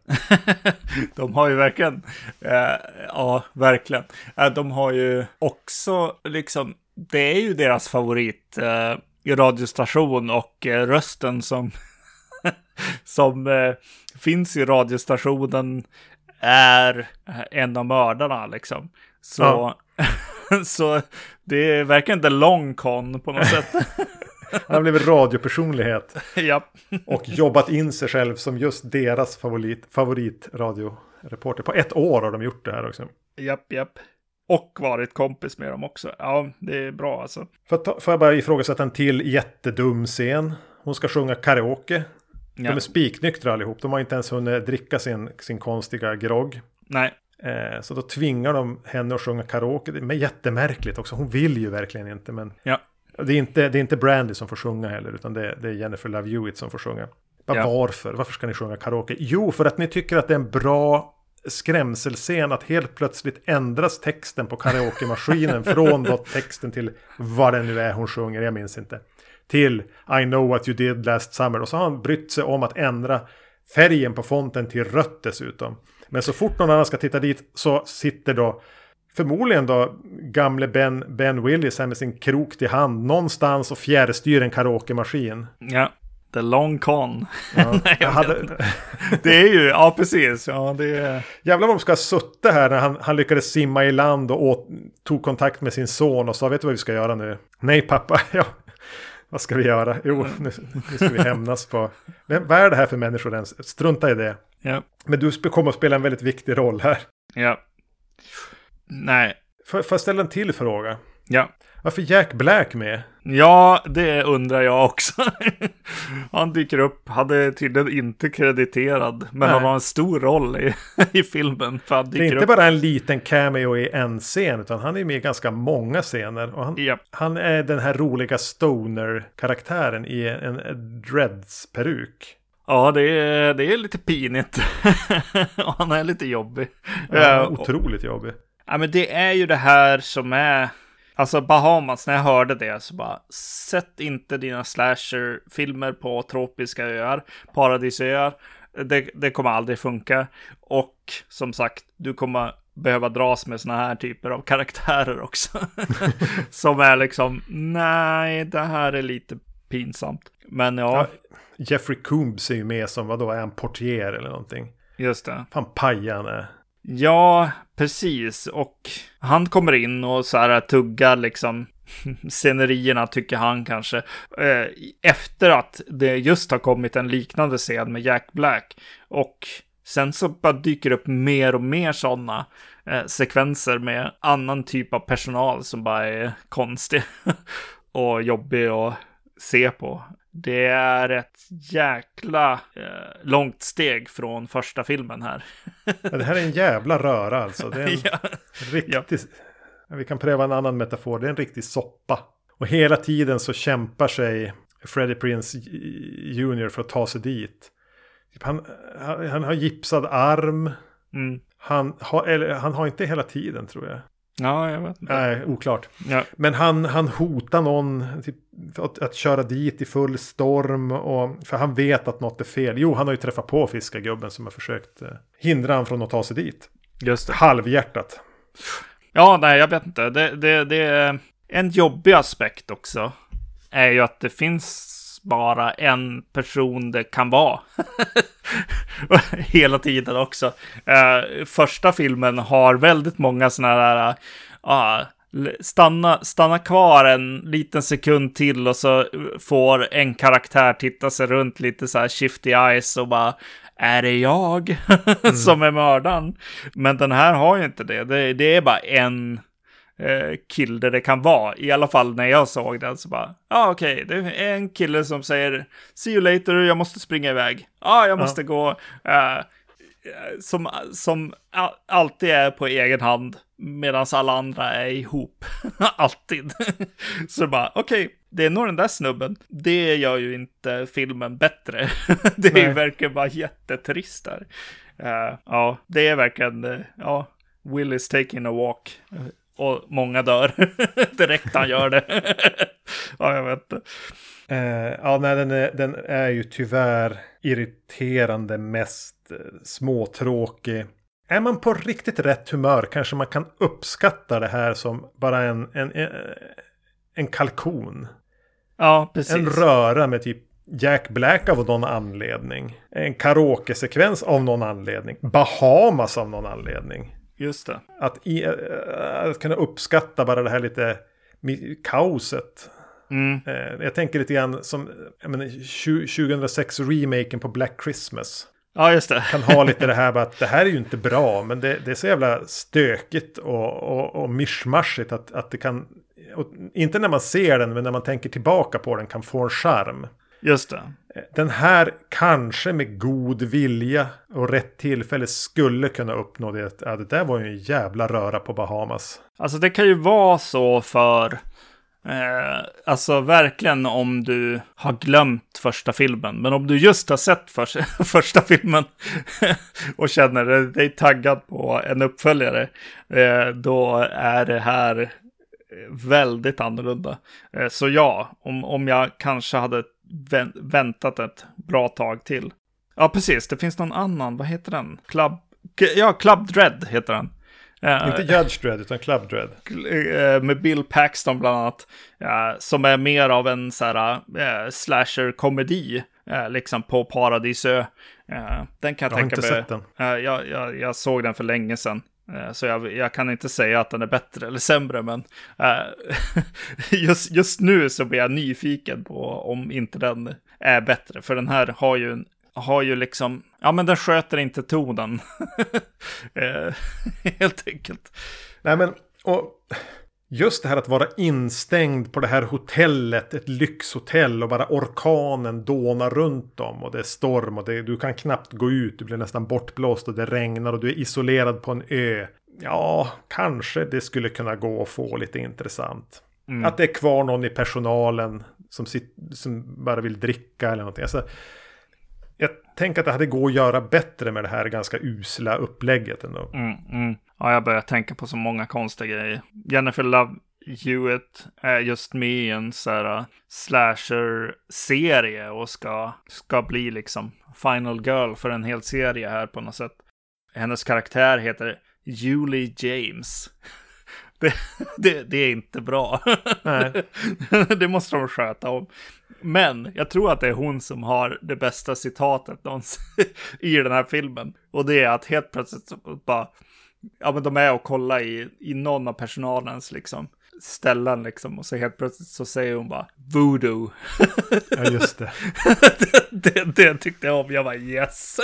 de har ju verkligen, eh, ja verkligen. Eh, de har ju också liksom, det är ju deras favorit eh, radiostation och eh, rösten som, som eh, finns i radiostationen är en av mördarna liksom. Så, ja. så det är verkligen the long con på något sätt. Han har blivit radiopersonlighet. Japp. och jobbat in sig själv som just deras favorit, favoritradioreporter. På ett år har de gjort det här också. Japp, japp. Och varit kompis med dem också. Ja, det är bra alltså. Får, ta, får jag bara ifrågasätta en till jättedum scen. Hon ska sjunga karaoke. Ja. De är spiknyktra allihop. De har inte ens hunnit dricka sin, sin konstiga grogg. Nej. Eh, så då tvingar de henne att sjunga karaoke. Det är jättemärkligt också. Hon vill ju verkligen inte. Men ja. Det, är inte, det är inte Brandy som får sjunga heller. Utan det, är, det är Jennifer Love Hewitt som får sjunga. Bara ja. Varför? Varför ska ni sjunga karaoke? Jo, för att ni tycker att det är en bra skrämselscen att helt plötsligt ändras texten på karaoke-maskinen från då texten till vad det nu är hon sjunger, jag minns inte. Till I know what you did last summer. Och så har han brytt sig om att ändra färgen på fonten till rött dessutom. Men så fort någon annan ska titta dit så sitter då förmodligen då gamle Ben, ben Willis här med sin krok till hand någonstans och fjärrstyr en karaokemaskin. Ja, the long con. Ja, Nej, hade... det är ju, ja precis. Ja, det är... Jävlar vad de ska ha suttit här när han, han lyckades simma i land och åt, tog kontakt med sin son och sa vet du vad vi ska göra nu? Nej pappa, ja, vad ska vi göra? Jo, nu, nu ska vi hämnas på... Men vad är det här för människor ens? Strunta i det. Ja. Men du kommer att spela en väldigt viktig roll här. Ja. Nej. Får, jag ställa en till fråga? Ja. Varför Jack Black med? Ja, det undrar jag också. han dyker upp, hade tydligen inte krediterad, men Nej. han har en stor roll i, i filmen. För han det är inte upp. bara en liten cameo i en scen, utan han är med i ganska många scener. Och han, yep. han är den här roliga stoner-karaktären i en, en Dreads-peruk. Ja, det är, det är lite pinigt. och han är lite jobbig. Ja, otroligt jobbig. Ja, men det är ju det här som är Alltså Bahamas, när jag hörde det så bara, sätt inte dina slasher-filmer på tropiska öar, paradisöar. Det, det kommer aldrig funka. Och som sagt, du kommer behöva dras med såna här typer av karaktärer också. som är liksom, nej, det här är lite pinsamt. Men ja. ja Jeffrey Coombs är ju med som, vadå, är han portier eller någonting? Just det. Fan paja han är. Ja, precis. Och han kommer in och så här tuggar liksom scenerierna tycker han kanske. Eh, efter att det just har kommit en liknande scen med Jack Black. Och sen så bara dyker upp mer och mer sådana eh, sekvenser med annan typ av personal som bara är konstig och jobbig att se på. Det är ett jäkla eh, långt steg från första filmen här. ja, det här är en jävla röra alltså. Det är en ja. riktig... Ja. Vi kan pröva en annan metafor. Det är en riktig soppa. Och hela tiden så kämpar sig Freddie Prince Jr. för att ta sig dit. Typ han, han, han har gipsad arm. Mm. Han, har, eller, han har inte hela tiden tror jag. Ja, jag vet. Nej, oklart. Ja. Men han, han hotar någon typ, att, att, köra dit i full storm. Och, för han vet att något är fel. Jo, han har ju träffat på fiskargubben som har försökt eh, hindra honom från att ta sig dit. Just det. Halvhjärtat. Ja, nej, jag vet inte. Det, det, det är en jobbig aspekt också. Är ju att det finns bara en person det kan vara. Hela tiden också. Uh, första filmen har väldigt många sådana där, uh, stanna, stanna kvar en liten sekund till och så får en karaktär titta sig runt lite så här shifty eyes och bara är det jag mm. som är mördaren? Men den här har ju inte det. Det, det är bara en eh, kille det kan vara. I alla fall när jag såg den så bara, ja ah, okej, okay. det är en kille som säger see you later, jag måste springa iväg. Ja, ah, jag måste ja. gå. Uh, som, som alltid är på egen hand medan alla andra är ihop. alltid. så bara, okej, okay, det är nog den där snubben. Det gör ju inte filmen bättre. det är Nej. ju verkligen bara jättetrist där. Uh, ja, det är verkligen, uh, ja, Will is taking a walk. Och många dör direkt han gör det. ja, jag vet inte. Uh, ja, nej, den är, den är ju tyvärr irriterande mest småtråkig. Är man på riktigt rätt humör kanske man kan uppskatta det här som bara en, en, en, en kalkon. Ja, precis. En röra med typ Jack Black av någon anledning. En karaoke-sekvens av någon anledning. Bahamas av någon anledning. Just det. Att, i, äh, att kunna uppskatta bara det här lite kaoset. Mm. Äh, jag tänker lite grann som menar, 2006-remaken på Black Christmas. Ja, just det. Kan ha lite det här med att det här är ju inte bra, men det, det är så jävla stökigt och, och, och mischmaschigt att, att det kan, inte när man ser den, men när man tänker tillbaka på den kan få en charm. Just det. Den här kanske med god vilja och rätt tillfälle skulle kunna uppnå det. Ja, det där var ju en jävla röra på Bahamas. Alltså det kan ju vara så för Eh, alltså verkligen om du har glömt första filmen. Men om du just har sett för, första filmen och känner dig taggad på en uppföljare. Eh, då är det här väldigt annorlunda. Eh, så ja, om, om jag kanske hade väntat ett bra tag till. Ja, precis. Det finns någon annan. Vad heter den? Club... Ja, Club Dread heter den. Uh, Inte Judge Dredd utan Club Dredd. Uh, med Bill Paxton bland annat. Som är mer av en så här slasher-komedi. liksom på Paradisö. den kan jag, jag tänka mig. Jag har inte sett den. Jag, jag, jag, såg den för länge sedan. Eh, så jag, jag, kan inte säga att den är bättre eller sämre, men eh, just, just nu så blir jag nyfiken på om inte den är bättre. För den här har ju, har ju liksom, ja men den sköter inte tonen. Eh, helt enkelt. Nej men, och just det här att vara instängd på det här hotellet, ett lyxhotell och bara orkanen dånar runt om och det är storm och det, du kan knappt gå ut, du blir nästan bortblåst och det regnar och du är isolerad på en ö. Ja, kanske det skulle kunna gå att få lite intressant. Mm. Att det är kvar någon i personalen som, sit, som bara vill dricka eller någonting. Alltså, jag tänker att det hade gått att göra bättre med det här ganska usla upplägget ändå. Mm, mm. Ja, jag börjar tänka på så många konstiga grejer. Jennifer Love Hewitt är just med i en så här uh, slasher-serie och ska, ska bli liksom final girl för en hel serie här på något sätt. Hennes karaktär heter Julie James. Det, det, det, är inte bra. det måste de sköta om. Men jag tror att det är hon som har det bästa citatet någonsin i den här filmen. Och det är att helt plötsligt bara, ja men de är och kollar i, i någon av personalens liksom ställen liksom. Och så helt plötsligt så säger hon bara voodoo. Ja, just det. det, det, det, tyckte jag om. Jag var yes.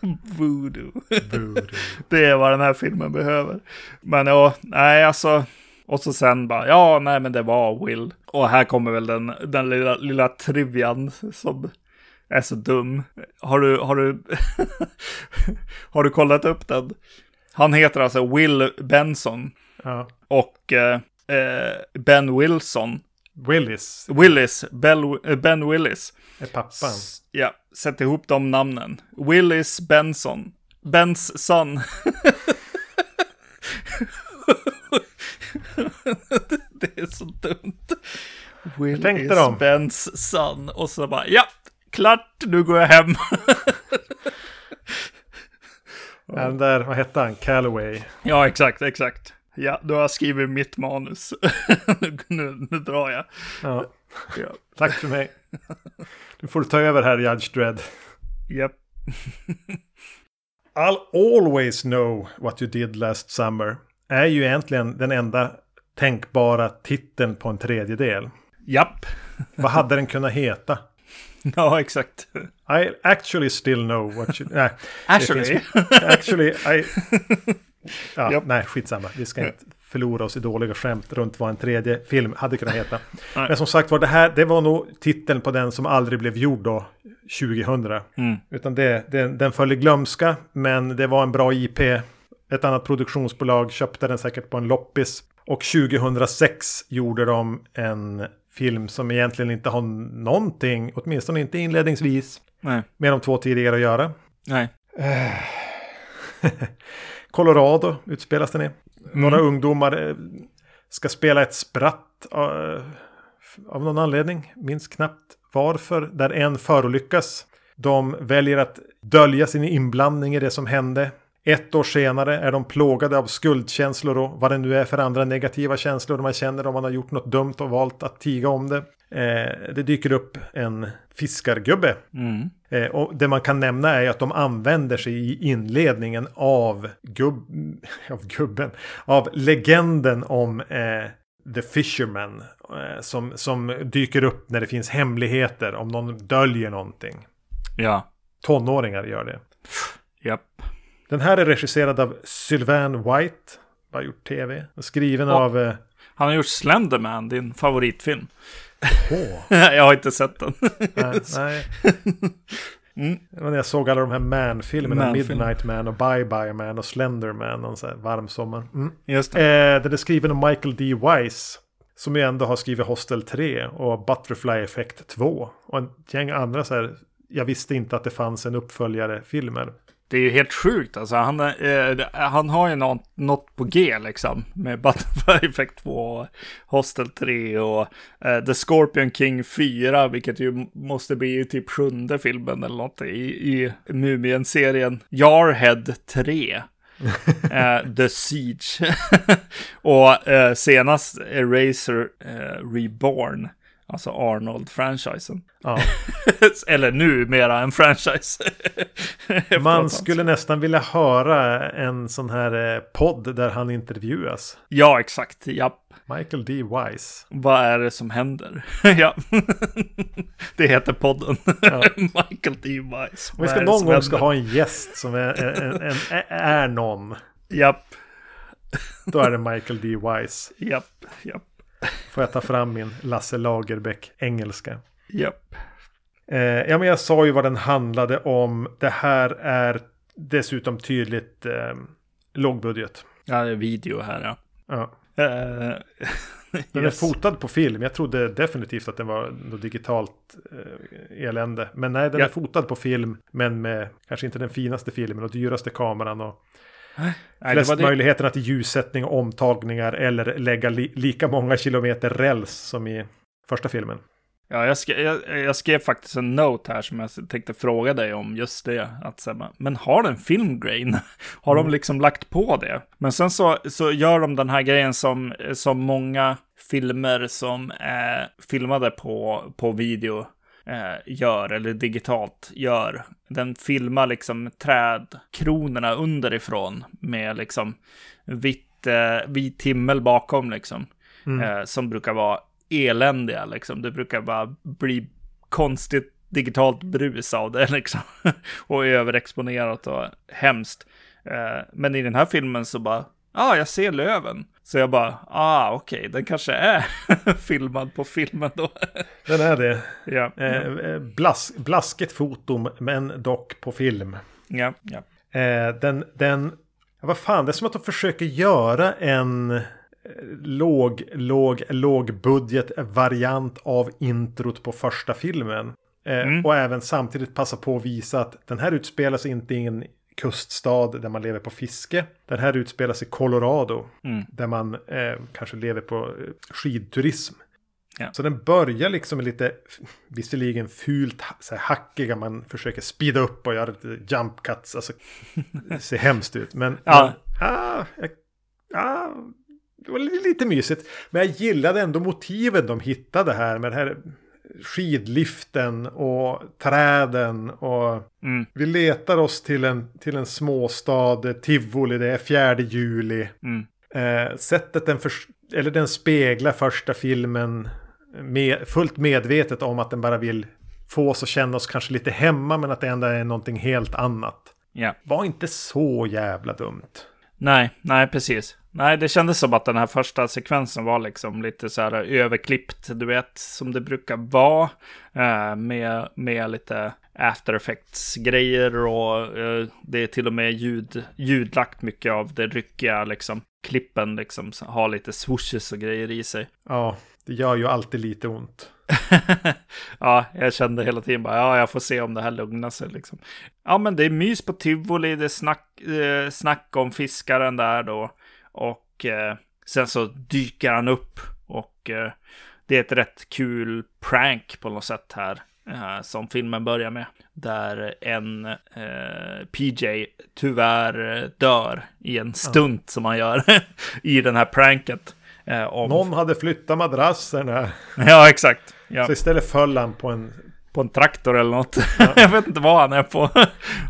voodoo. voodoo. Det är vad den här filmen behöver. Men ja, nej alltså. Och så sen bara, ja, nej, men det var Will. Och här kommer väl den, den lilla, lilla trivian som är så dum. Har du, har du, har du kollat upp den? Han heter alltså Will Benson. Ja. Och eh, eh Ben Wilson. Willis. Willis. Bell, eh, ben Willis. Är pappan. S ja, sätt ihop de namnen. Willis Benson. Bens son. det är så dumt. Will tänkte de? Bens son. Och så bara, ja, klart, nu går jag hem. Den där, vad hette han? Calloway. Ja, exakt, exakt. Ja, då har jag skrivit mitt manus. nu, nu, nu, drar jag. Ja. ja. Tack för mig. Nu får du ta över här, Judge Dredd. Japp. Yep. I'll always know what you did last summer. Är ju egentligen den enda tänkbara titeln på en tredjedel. Japp. Vad hade den kunnat heta? Ja, exakt. I actually still know what you... Nej, actually? Actually, I... Ja, yep. Nej, skitsamma. Vi ska inte förlora oss i dåliga skämt runt vad en tredje film hade kunnat heta. Men som sagt var, det här det var nog titeln på den som aldrig blev gjord då, 2000. Mm. Utan det, det, den föll i glömska, men det var en bra IP. Ett annat produktionsbolag köpte den säkert på en loppis. Och 2006 gjorde de en film som egentligen inte har någonting, åtminstone inte inledningsvis, Nej. med de två tidigare att göra. Nej. Colorado utspelas den i. Några ungdomar eh, ska spela ett spratt av, av någon anledning. Minns knappt varför. Där en förolyckas. De väljer att dölja sin inblandning i det som hände. Ett år senare är de plågade av skuldkänslor och vad det nu är för andra negativa känslor man känner om man har gjort något dumt och valt att tiga om det. Eh, det dyker upp en fiskargubbe. Mm. Eh, och det man kan nämna är att de använder sig i inledningen av, gubb, av gubben, av legenden om eh, The Fisherman. Eh, som, som dyker upp när det finns hemligheter, om någon döljer någonting. Ja. Tonåringar gör det. Japp. Den här är regisserad av Sylvain White. Bara gjort tv. Skriven Och- av... Eh, Han har gjort Slenderman, din favoritfilm. åh, jag har inte sett den. nej, nej. Mm. Jag såg alla de här Man-filmerna. Man-film. Midnight Man och Bye Bye Man och Slender Man. Och så här varm sommar. Mm. Just det. Eh, den är skriven av Michael D. Wise. Som ju ändå har skrivit Hostel 3 och Butterfly Effect 2. Och en gäng andra så här. Jag visste inte att det fanns en uppföljare filmer. Det är ju helt sjukt alltså. Han, eh, han har ju något, något på G liksom. Med Butterfly Effect 2 och Hostel 3 och eh, The Scorpion King 4. Vilket ju måste bli typ sjunde filmen eller något i, i Mumien-serien. Jarhead 3. eh, The Siege. och eh, senast Eraser eh, Reborn. Alltså Arnold-franchisen. Ja. Eller nu mera en franchise. Man skulle nästan vilja höra en sån här eh, podd där han intervjuas. Ja, exakt. Ja. Michael D. Wise. Vad är det som händer? ja. det heter podden. Ja. Michael D. Wise. Om vi ska någon gång ska ha en gäst som är, är, är, är någon. Japp, Då är det Michael D. Wise. japp, japp, Får jag ta fram min Lasse Lagerbäck engelska. japp. Eh, ja, men jag sa ju vad den handlade om. Det här är dessutom tydligt eh, lågbudget. Ja, det är video här ja. Ja. Eh, Den yes. är fotad på film. Jag trodde definitivt att den var något digitalt eh, elände. Men nej, den Ja. är fotad på film. Men med kanske inte den finaste filmen och dyraste kameran. Och Nej, flest möjligheterna till ljussättning och omtagningar. Eller lägga li lika många kilometer räls som i första filmen. Ja, jag, skrev, jag, jag skrev faktiskt en note här som jag tänkte fråga dig om just det. Att, här, men- har den filmgrain? Har de liksom lagt på det? Men sen så, så gör de den här grejen som, som många filmer som är filmade på, på video eh, gör, eller digitalt gör. Den filmar liksom trädkronorna underifrån med liksom vitt, eh, vit himmel bakom liksom. Eh, som brukar vara eländiga liksom. Det brukar bara bli konstigt digitalt brus av det liksom. och överexponerat och hemskt. Eh, men i den här filmen så bara, ja, ah, jag ser löven. Så jag bara, ah, okej, den kanske är filmad på filmen då. Den är det. ja, Eh, eh, blas blasket foto men dock på film. ja, ja. Eh, den, den, ja, vad fan, det är som att de försöker göra en eh, låg, låg, låg budget variant av introt på första filmen. Eh, Och även samtidigt passa på att visa att den här utspelar sig inte i en kuststad där man lever på fiske. Den här utspelar sig i Colorado. Där man eh, kanske lever på eh, skidturism. Ja. Så den börjar liksom med lite, visserligen fult, så här hackiga, man försöker speeda upp och göra lite jump cuts. Alltså, det ser hemskt ut. Men, Ja. men ah, jag, ah, det var li- lite mysigt. Men jag gillade ändå motiven de hittade här med det här skidliften och träden och Mm. vi letar oss till en, till en småstad, Tivoli, det är 4 juli. Mm. Eh, sättet den, förs- eller den speglar första filmen med, fullt medvetet om att den bara vill få oss att känna oss kanske lite hemma men att det ändå är någonting helt annat. ja. Var inte så jävla dumt. Nej, nej, precis. Nej, det kändes som att den här första sekvensen var liksom lite så här överklippt, du vet, som det brukar vara. Eh, med, med lite after effects-grejer och eh, det är till och med ljud, ljudlagt mycket av det ryckiga liksom. Klippen liksom har lite swooshes och grejer i sig. Ja, Det gör ju alltid lite ont. ja, jag kände hela tiden bara, ja, jag får se om det här lugnar sig liksom. Ja, men det är mys på tivoli, det är snack, eh, snack om fiskaren där då. Och eh, sen så dyker han upp och eh, det är ett rätt kul prank på något sätt här. Eh, som filmen börjar med. Där en eh, PJ tyvärr dör i en stunt ja. som han gör i den här pranket. Eh, om... Någon hade flyttat madrasserna. Ja, exakt. Ja. Så istället föll han på en... På en traktor eller något. Ja. jag vet inte vad han är på.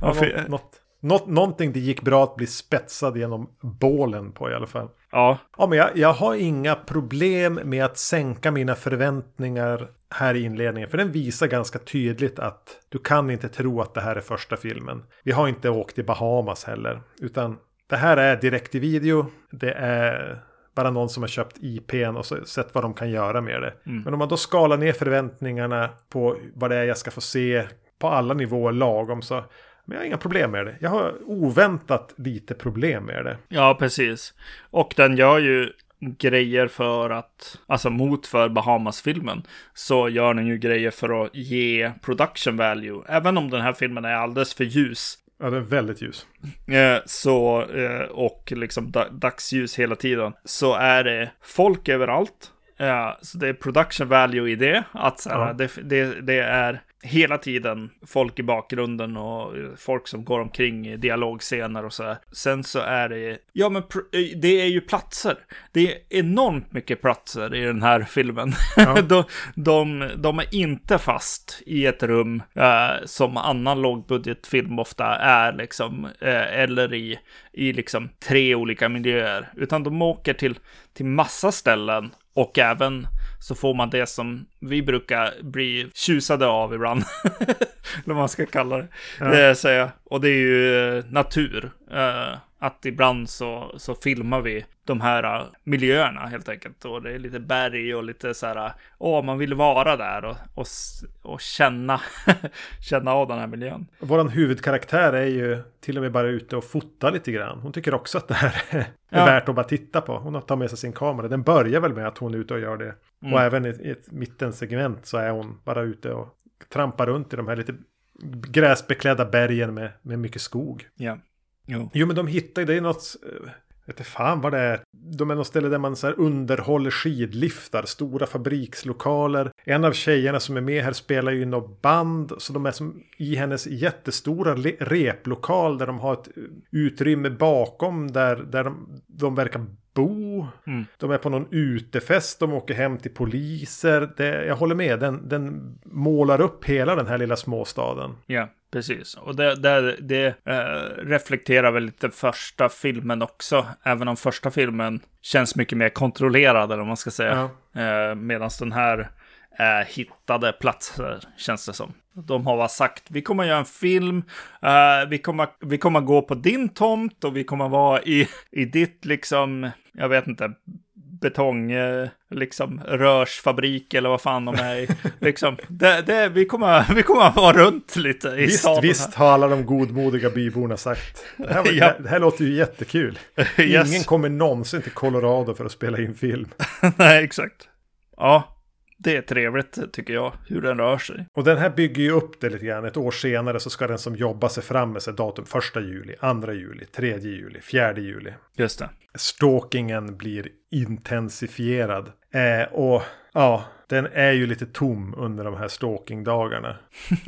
ja, något, något, något, någonting det gick bra att bli spetsad genom bålen på i alla fall. Ja. Ja, men jag, jag har inga problem med att sänka mina förväntningar här i inledningen. För den visar ganska tydligt att du kan inte tro att det här är första filmen. Vi har inte åkt till Bahamas heller. Utan det här är direkt i video. Det är bara någon som har köpt IPn och så sett vad de kan göra med det. Mm. Men om man då skalar ner förväntningarna på vad det är jag ska få se på alla nivåer lagom så men jag har inga problem med det. Jag har oväntat lite problem med det. Ja, precis. Och den gör ju grejer för att, alltså mot för Bahamas-filmen, så gör den ju grejer för att ge production value. Även om den här filmen är alldeles för ljus Ja, den är väldigt ljus. Eh, så, eh, och liksom dagsljus hela tiden. Så är det folk överallt. Eh, så det är production value i det. Att så här, ja. det, det, det, är hela tiden folk i bakgrunden och folk som går omkring i dialogscener och så här. Sen så är det, ja men det är ju platser. Det är enormt mycket platser i den här filmen. Ja. de, de, de, är inte fast i ett rum eh, som annan lågbudgetfilm ofta är liksom. Eh, eller i, i liksom tre olika miljöer. Utan de åker till, till massa ställen och även så får man det som vi brukar bli tjusade av ibland. Eller vad man ska kalla det. Ja. Eh, säga. Och det är ju eh, natur. Eh, att ibland så, så filmar vi de här uh, miljöerna helt enkelt. Och det är lite berg och lite så här, åh, man vill vara där och, och, och känna, känna av den här miljön. Vår huvudkaraktär är ju till och med bara ute och fotar lite grann. Hon tycker också att det här är ja. värt att bara titta på. Hon tar med sig sin kamera. Den börjar väl med att hon är ute och gör det. Mm. Och även i, i ett mittensegment så är hon bara ute och trampar runt i de här lite gräsbeklädda bergen med, med mycket skog. Ja. Jo. jo, men de hittar ju, det är något, eh, vet inte fan vad det är. De är något ställe där man så underhåller skidliftar, stora fabrikslokaler. En av tjejerna som är med här spelar ju något band, så de är som i hennes jättestora replokal där de har ett utrymme bakom där, där de, de verkar bo. Mm. De är på någon utefest, de åker hem till poliser. Det, jag håller med, den, den målar upp hela den här lilla småstaden. Ja, precis. Och det, det, det äh, reflekterar väl lite första filmen också. Även om första filmen känns mycket mer kontrollerad, eller vad man ska säga. Ja. Äh, Medan den här är hittade platser, känns det som. De har sagt, vi kommer göra en film, uh, vi, kommer, vi kommer gå på din tomt och vi kommer vara i, i ditt, liksom, jag vet inte, betong, eh, liksom rörsfabrik eller vad fan de är i. liksom, det, det, vi, kommer, vi kommer vara runt lite i visst. Visst har alla de godmodiga byborna sagt. Det här, ja. det, det här låter ju jättekul. yes. Ingen kommer någonsin till Colorado för att spela in film. Nej, exakt. Ja, det är trevligt tycker jag, hur den rör sig. Och den här bygger ju upp det lite grann. Ett år senare så ska den som jobbar sig fram med sig datum första juli, andra juli, tredje juli, fjärde juli. Just det. Stalkingen blir intensifierad. Eh, och ja, den är ju lite tom under de här stalkingdagarna.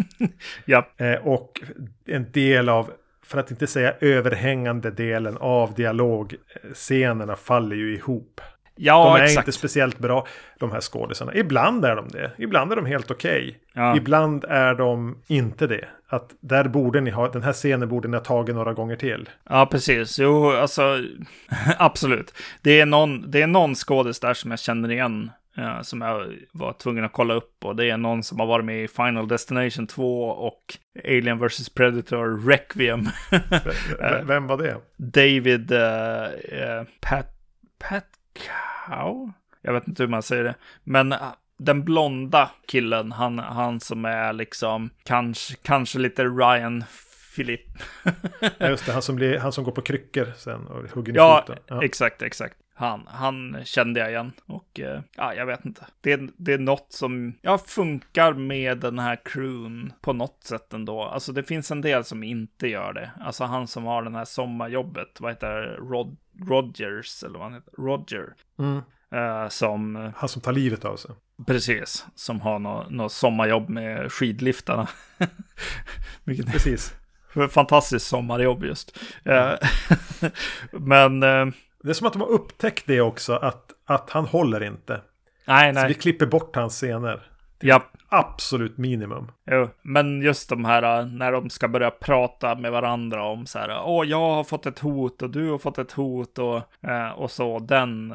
ja. Eh, och en del av för att inte säga överhängande delen av dialogscenerna faller ju ihop. Ja, de är exakt. inte speciellt bra, de här skådisarna. Ibland är de det. Ibland är de helt okej. Okay. Ja. Ibland är de inte det. Att där borde ni ha, den här scenen borde ni ha tagit några gånger till. Ja, precis. Jo, alltså absolut. Det är någon, det är någon skådis där som jag känner igen. Ja, som jag var tvungen att kolla upp. Och det är någon som har varit med i Final Destination 2 och Alien vs Predator Requiem. Vem var det? David uh, uh, Pat, Pat Cow? Jag vet inte hur man säger det. Men äh, den blonda killen, han, han som är liksom kanske, kanske lite Ryan Philip. ja, just det, han som, blir, han som går på kryckor sen och hugger ja, i foten. Ja, exakt, exakt. han, han kände jag igen. Och eh, ja, jag vet inte. Det, det är något som ja, funkar med den här crewn på något sätt ändå. Alltså det finns en del som inte gör det. Alltså han som har den här sommarjobbet, vad heter det? Rod, Rogers, eller vad han heter? Roger. Mm. Uh, som... Han som tar livet av sig. Precis, som har något nå sommarjobb med skidliftarna. Vilket precis. Fantastiskt sommarjobb just. Uh, men... Uh, det är som att de har upptäckt det också, att, att han håller inte. Nej, nej. Så vi klipper bort hans scener. Ja. Absolut minimum. Jo, men just de här när de ska börja prata med varandra om så här. Åh, jag har fått ett hot och du har fått ett hot och, eh, och så. Den,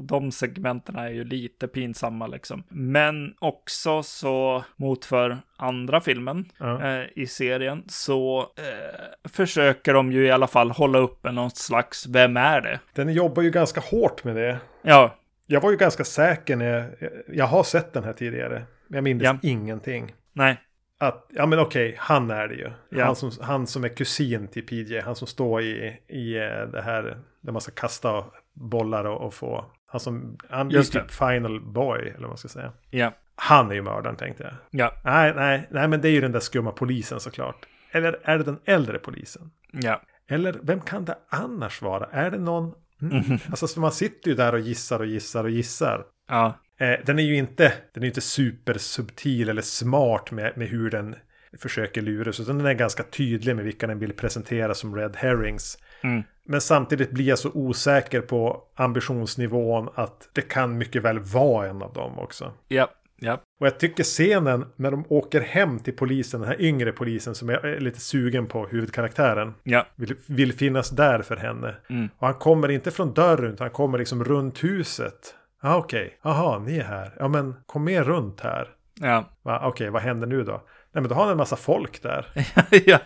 de segmenten är ju lite pinsamma liksom. Men också så motför andra filmen ja. eh, i serien så eh, försöker de ju i alla fall hålla uppe något slags Vem är det? Den jobbar ju ganska hårt med det. Ja, jag var ju ganska säker när jag, jag har sett den här tidigare. Jag minns ja. ingenting. Nej. Att, ja men okej, han är det ju. Ja. Han, som, han som är kusin till PJ. Han som står i, i eh, det här där man ska kasta bollar och, och få. Han som, han är typ final boy, eller vad man ska säga. Ja. Han är ju mördaren tänkte jag. Ja. Nej, nej, nej, men det är ju den där skumma polisen såklart. Eller är det den äldre polisen? Ja. Eller vem kan det annars vara? Är det någon Mm. Alltså man sitter ju där och gissar och gissar och gissar. Ja. Eh, den är ju inte, den är inte supersubtil eller smart med, med hur den försöker luras. Utan den är ganska tydlig med vilka den vill presentera som red herrings. Mm. Men samtidigt blir jag så osäker på ambitionsnivån att det kan mycket väl vara en av dem också. Ja, Ja. Och jag tycker scenen när de åker hem till polisen, den här yngre polisen som är lite sugen på huvudkaraktären. Ja. Vill, vill finnas där för henne. Mm. Och han kommer inte från dörren utan han kommer liksom runt huset. Ja ah, okej, okay. jaha ni är här. Ja men kom med runt här. Ja. Okej, okay, vad händer nu då? Nej men då har han en massa folk där. ja.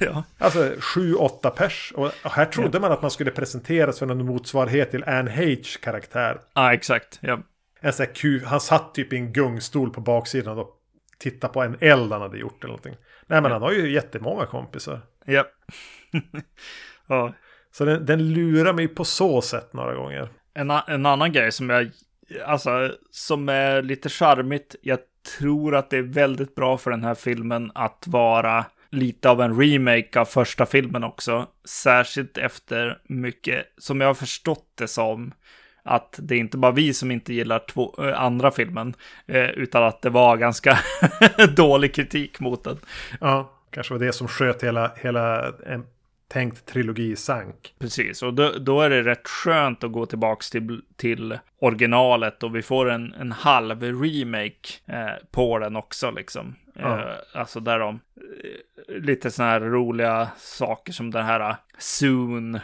ja. Alltså sju, åtta pers. Och här trodde ja. man att man skulle presenteras för någon motsvarighet till Anne H karaktär. Ja, exakt. Ja en sån här han satt typ i en gungstol på baksidan och tittade på en eld han hade gjort eller någonting. Nej men ja. han har ju jättemånga kompisar. Ja. ja. Så den, den lurar mig på så sätt några gånger. En, en annan grej som jag, alltså, som är lite charmigt. Jag tror att det är väldigt bra för den här filmen att vara lite av en remake av första filmen också. Särskilt efter mycket, som jag har förstått det som, att det är inte bara vi som inte gillar två, äh, andra filmen, eh, utan att det var ganska dålig kritik mot den. Ja, kanske var det som sköt hela, hela en tänkt trilogi sank. Precis, och då, då, är det rätt skönt att gå tillbaka till, till originalet och vi får en, en halv remake eh, på den också liksom. Ja. Eh, alltså där de eh, lite sådana här roliga saker som den här Soon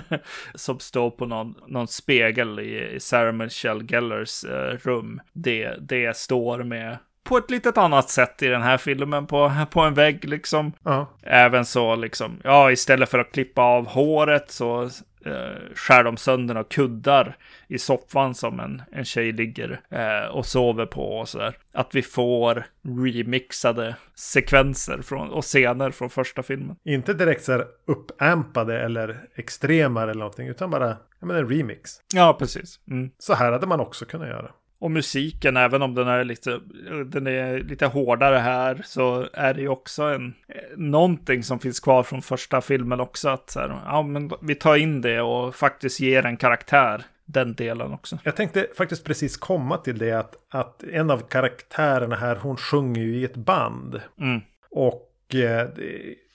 som står på någon, någon spegel i, i Sarah Michelle Gellers eh, rum. Det, det står med på ett litet annat sätt i den här filmen på, på en vägg liksom. Ja. Även så liksom, ja istället för att klippa av håret så eh, skär de sönder och kuddar i soffan som en, en tjej ligger eh, och sover på och sådär. Att vi får remixade sekvenser från, och scener från första filmen. Inte direkt så här uppampade eller extremare eller någonting, utan bara ja, men en remix. Ja, precis. Mm. Så här hade man också kunnat göra. Och musiken, även om den är lite, den är lite hårdare här, så är det ju också en, någonting som finns kvar från första filmen också. Att så här, ja, men vi tar in det och faktiskt ger en karaktär den delen också. Jag tänkte faktiskt precis komma till det att, att en av karaktärerna här, hon sjunger ju i ett band. Mm. Och eh,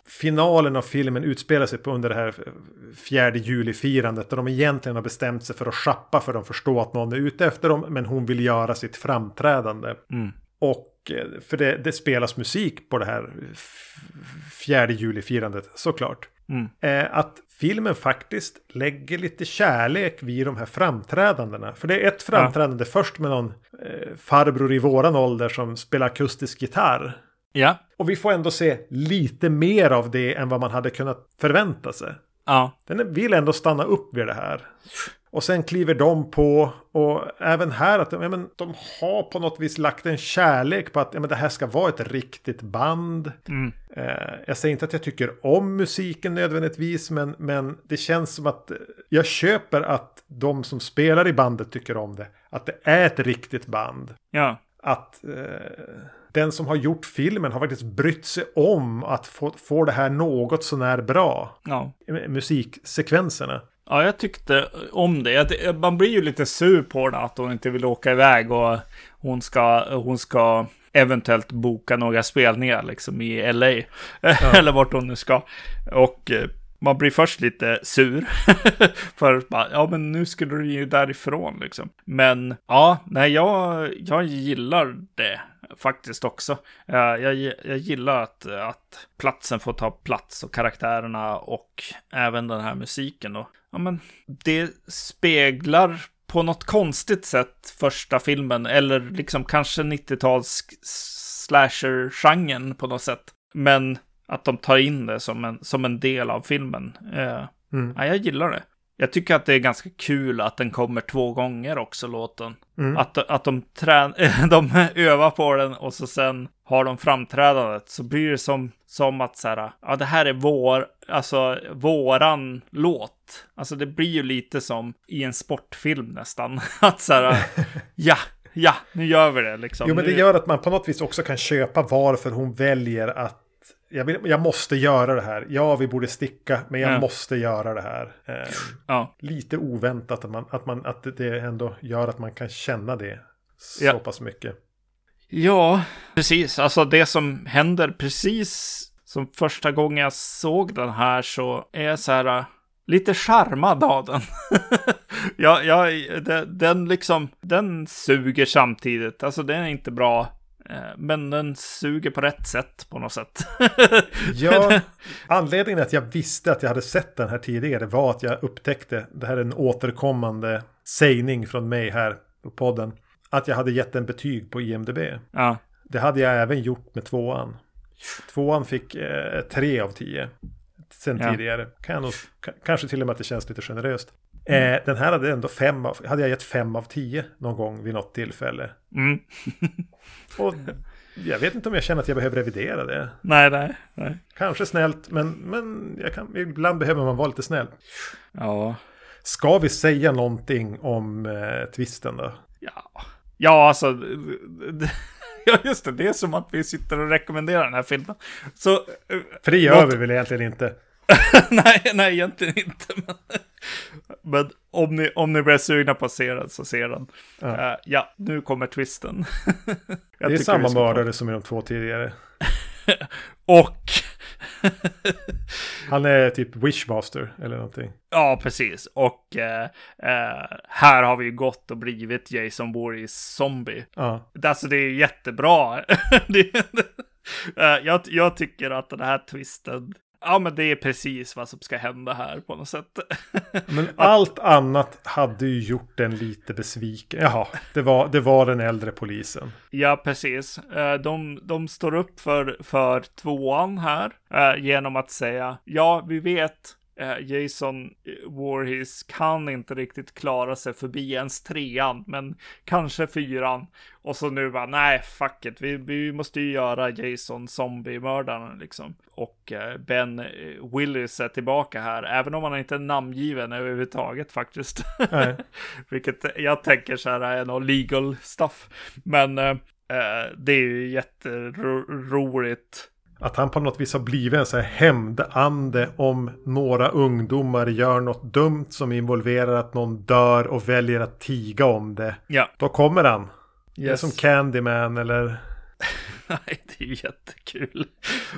finalen av filmen utspelar sig på under det här fjärde juli-firandet. Där de egentligen har bestämt sig för att schappa för de förstår att någon är ute efter dem. Men hon vill göra sitt framträdande. Mm. Och eh, för det, det, spelas musik på det här fjärde juli-firandet såklart. Mm. Eh, att filmen faktiskt lägger lite kärlek vid de här framträdandena. För det är ett framträdande ja. först med någon eh, farbror i våran ålder som spelar akustisk gitarr. Ja. Och vi får ändå se lite mer av det än vad man hade kunnat förvänta sig. Ja. Den vill ändå stanna upp vid det här. Och sen kliver de på och även här att ja, men, de har på något vis lagt en kärlek på att ja, men, det här ska vara ett riktigt band. Mm. Eh, jag säger inte att jag tycker om musiken nödvändigtvis men, men det känns som att jag köper att de som spelar i bandet tycker om det. Att det är ett riktigt band. Ja. Att eh, den som har gjort filmen har faktiskt brytt sig om att få, få det här något sånär bra. Ja. Musiksekvenserna. Ja, jag tyckte om det. Man blir ju lite sur på det att hon inte vill åka iväg och hon ska, hon ska eventuellt boka några spelningar liksom i LA. Ja. Eller vart hon nu ska. Och eh, man blir först lite sur. för bara, ja men nu skulle du ju därifrån liksom. Men ja, nej jag, jag gillar det faktiskt också. Eh, jag, jag gillar att, att platsen får ta plats och karaktärerna och även den här musiken Och, Ja men det speglar på något konstigt sätt första filmen eller liksom kanske 90-tals slasher-genren på något sätt. Men att de tar in det som en, som en del av filmen. Eh, mm. ja, jag gillar det. Jag tycker att det är ganska kul att den kommer två gånger också, låten. Mm. Att, att de, trän de övar på den och så sen har de framträdandet. Så blir det som, som att så här, ja det här är vår, alltså våran låt. Alltså det blir ju lite som i en sportfilm nästan. Att så här, ja, ja, nu gör vi det liksom. Jo, men det gör att man på något vis också kan köpa varför hon väljer att jag, vill, jag måste göra det här. Ja, vi borde sticka, men jag ja. måste göra det här. Eh, ja. Lite oväntat att, man, att, man, att det ändå gör att man kan känna det så ja. pass mycket. Ja, precis. Alltså det som händer precis som första gången jag såg den här så är jag så här lite charmad av den. ja, ja, den, den liksom, den suger samtidigt. Alltså den är inte bra men den suger på rätt sätt på något sätt. ja, anledningen att jag visste att jag hade sett den här tidigare var att jag upptäckte, det här är en återkommande sägning från mig här på podden, att jag hade gett en betyg på IMDB. Ja. Det hade jag även gjort med tvåan. Tvåan fick eh, tre av tio sen ja. tidigare. Kan nog, kanske till och med att det känns lite generöst. Mm. Eh, den här hade ändå fem av, hade jag gett fem av tio någon gång vid något tillfälle. Mm. och jag vet inte om jag känner att jag behöver revidera det. Nej, nej, nej. Kanske snällt, men, men jag kan, ibland behöver man vara lite snäll. Ja. Ska vi säga någonting om eh, twisten då? Ja, ja alltså. Ja, just det. Det är som att vi sitter och rekommenderar den här filmen. Så, eh, För det gör något... vi väl egentligen inte. nej, nej, egentligen inte. Men, men, om, ni, om ni blir sugna på att se den så se den. Ja, uh, ja nu kommer twisten. det är samma mördare som i de två tidigare. och... Han är typ wishmaster eller någonting. Ja, precis. Och uh, uh, här har vi ju gått och blivit Jason Voorhees zombie. Ja. Alltså det är jättebra. det, jag, jag, tycker att den här twisten Ja, men det är precis vad som ska hända här på något sätt. Men allt annat hade ju gjort den lite besviken. Jaha, det var, det var den äldre polisen. Ja, precis. Eh, de, de står upp för, för tvåan här eh, genom att säga ja, vi vet Jason Voorhees kan inte riktigt klara sig förbi ens trean, men kanske fyran. Och så nu bara, nej, fuck it, vi, vi måste ju göra Jason zombie-mördaren liksom. Och eh, Ben eh, Willis är tillbaka här, även om han inte är namngiven överhuvudtaget faktiskt. Vilket jag tänker så här är något legal stuff. Men eh, det är ju jätteroligt att han på något vis har blivit en så här hämndande om några ungdomar gör något dumt som involverar att någon dör och väljer att tiga om det. Ja. Då kommer han. Yes. Det är som Candyman eller Nej, det är ju jättekul.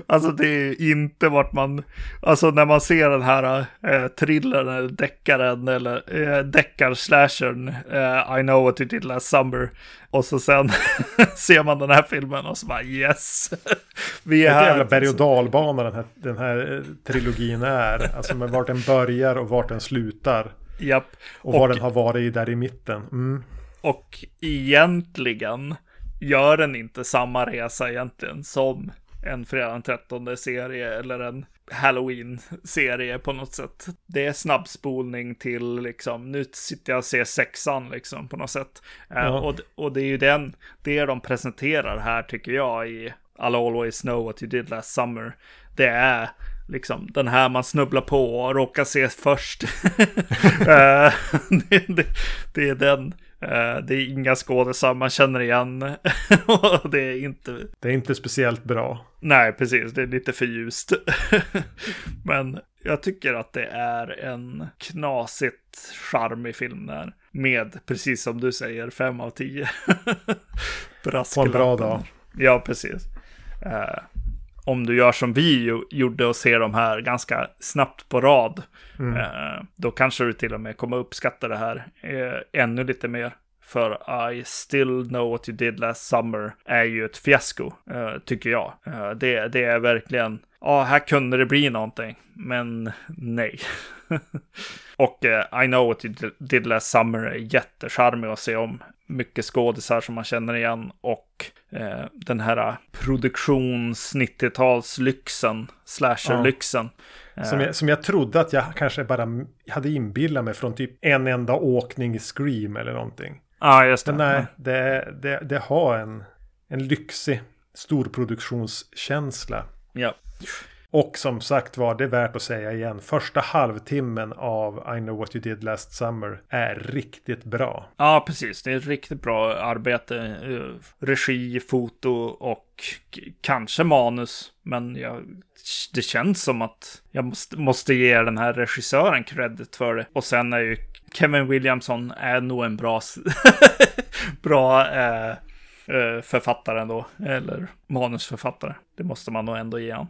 Alltså det är inte vart man, alltså när man ser den här äh, thrillern eller deckaren eller äh, deckar-slashern, äh, I know what you did last summer. Och så sen ser man den här filmen och så bara yes. Vi är här. jävla berg och dalbana den här, den här eh, trilogin är. Alltså med vart den börjar och vart den slutar. Japp. Och, och var den har varit där i mitten. Mm. Och egentligen gör den inte samma resa egentligen som en fredag den 13 serie eller en, Halloween-serie på något sätt. Det är snabbspolning till liksom, nu sitter jag och ser sexan liksom på något sätt. Ja. Uh, och, och det är ju den, det de presenterar här tycker jag i I'll always know what you did last summer. Det är liksom den här man snubblar på och råkar se först. Eh, det, det, det, är den. Eh, det är inga skådisar man känner igen. det är inte... Det är inte speciellt bra. Nej, precis. Det är lite för ljust. Men jag tycker att det är en knasigt charmig film där. Med, precis som du säger, fem av tio. På en bra dag. Ja, precis. Om du gör som vi gjorde och ser de här ganska snabbt på rad, mm. eh, då kanske du till och med kommer uppskatta det här eh, ännu lite mer. För I still know what you did last summer är ju ett fiasko, eh, tycker jag. Eh, det, det är verkligen, ja, här kunde det bli någonting, men nej. och eh, I know what you did last summer är jättecharmig att se om mycket skådisar som man känner igen och den här produktions 90-talslyxen, slasherlyxen. Ja. Som, jag, som jag trodde att jag kanske bara hade inbillat mig från typ en enda åkning i Scream eller någonting. Ja, just det. Men nej, det, det, det har en, en lyxig storproduktionskänsla. Ja. Och som sagt var, det är värt att säga igen. Första halvtimmen av I know what you did last summer är riktigt bra. Ja, precis. Det är ett riktigt bra arbete. Eh, regi, foto och kanske manus. Men jag, det känns som att jag måste, måste ge den här regissören credit för det. Och sen är ju Kevin Williamson är nog en bra, bra eh, eh, författare då, eller manusförfattare. Det måste man nog ändå ge han.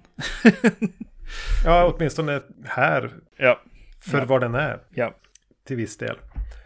ja, åtminstone här. Ja. För ja. vad den är. Ja. Till viss del.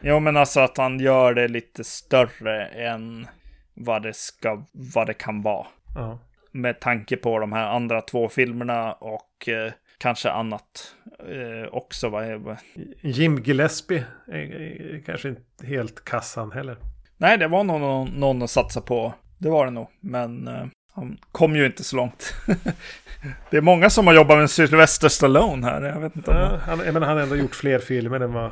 Jo, men alltså att han gör det lite större än vad det ska, vad det kan vara. Ja. Med tanke på de här andra två filmerna och eh, kanske annat eh, också. Vad är, Jim Gillespie är, är kanske inte helt kassan heller. Nej, det var nog någon, någon att satsa på. Det var det nog. Men uh, han kom ju inte så långt. det är många som har jobbat med Sylvester Stallone här. Jag vet inte. Ja, han, jag menar, han har ändå gjort fler filmer än vad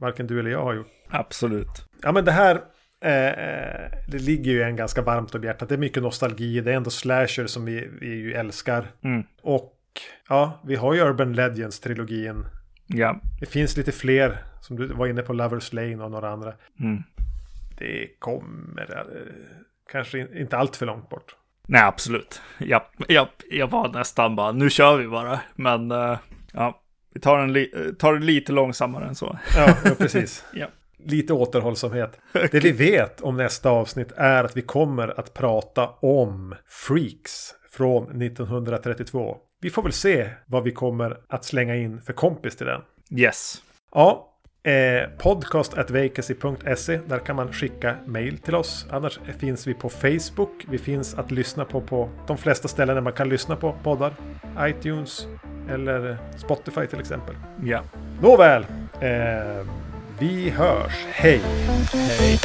varken du eller jag har gjort. Absolut. Ja, men det här. Eh, det ligger ju en ganska varmt om hjärtat. Det är mycket nostalgi. Det är ändå slasher som vi, vi ju älskar. Mm. Och ja, vi har ju Urban Legends-trilogin. Ja. Det finns lite fler. Som du var inne på, Lovers Lane och några andra. Mm det kommer eh, kanske inte allt för långt bort. Nej, absolut. Jag, jag, jag var nästan bara, nu kör vi bara. Men uh, ja, vi tar, en li tar det lite långsammare än så. Ja, ja precis. ja. Lite återhållsamhet. Det vi vet om nästa avsnitt är att vi kommer att prata om Freaks från 1932. Vi får väl se vad vi kommer att slänga in för kompis till den. Yes. Ja, Eh, podcast at vacancy.se. Där kan man skicka mail till oss. Annars finns vi på Facebook. Vi finns att lyssna på på de flesta ställen där man kan lyssna på poddar. iTunes eller Spotify till exempel. Ja. Nåväl. Eh, vi hörs. Hej! Hej!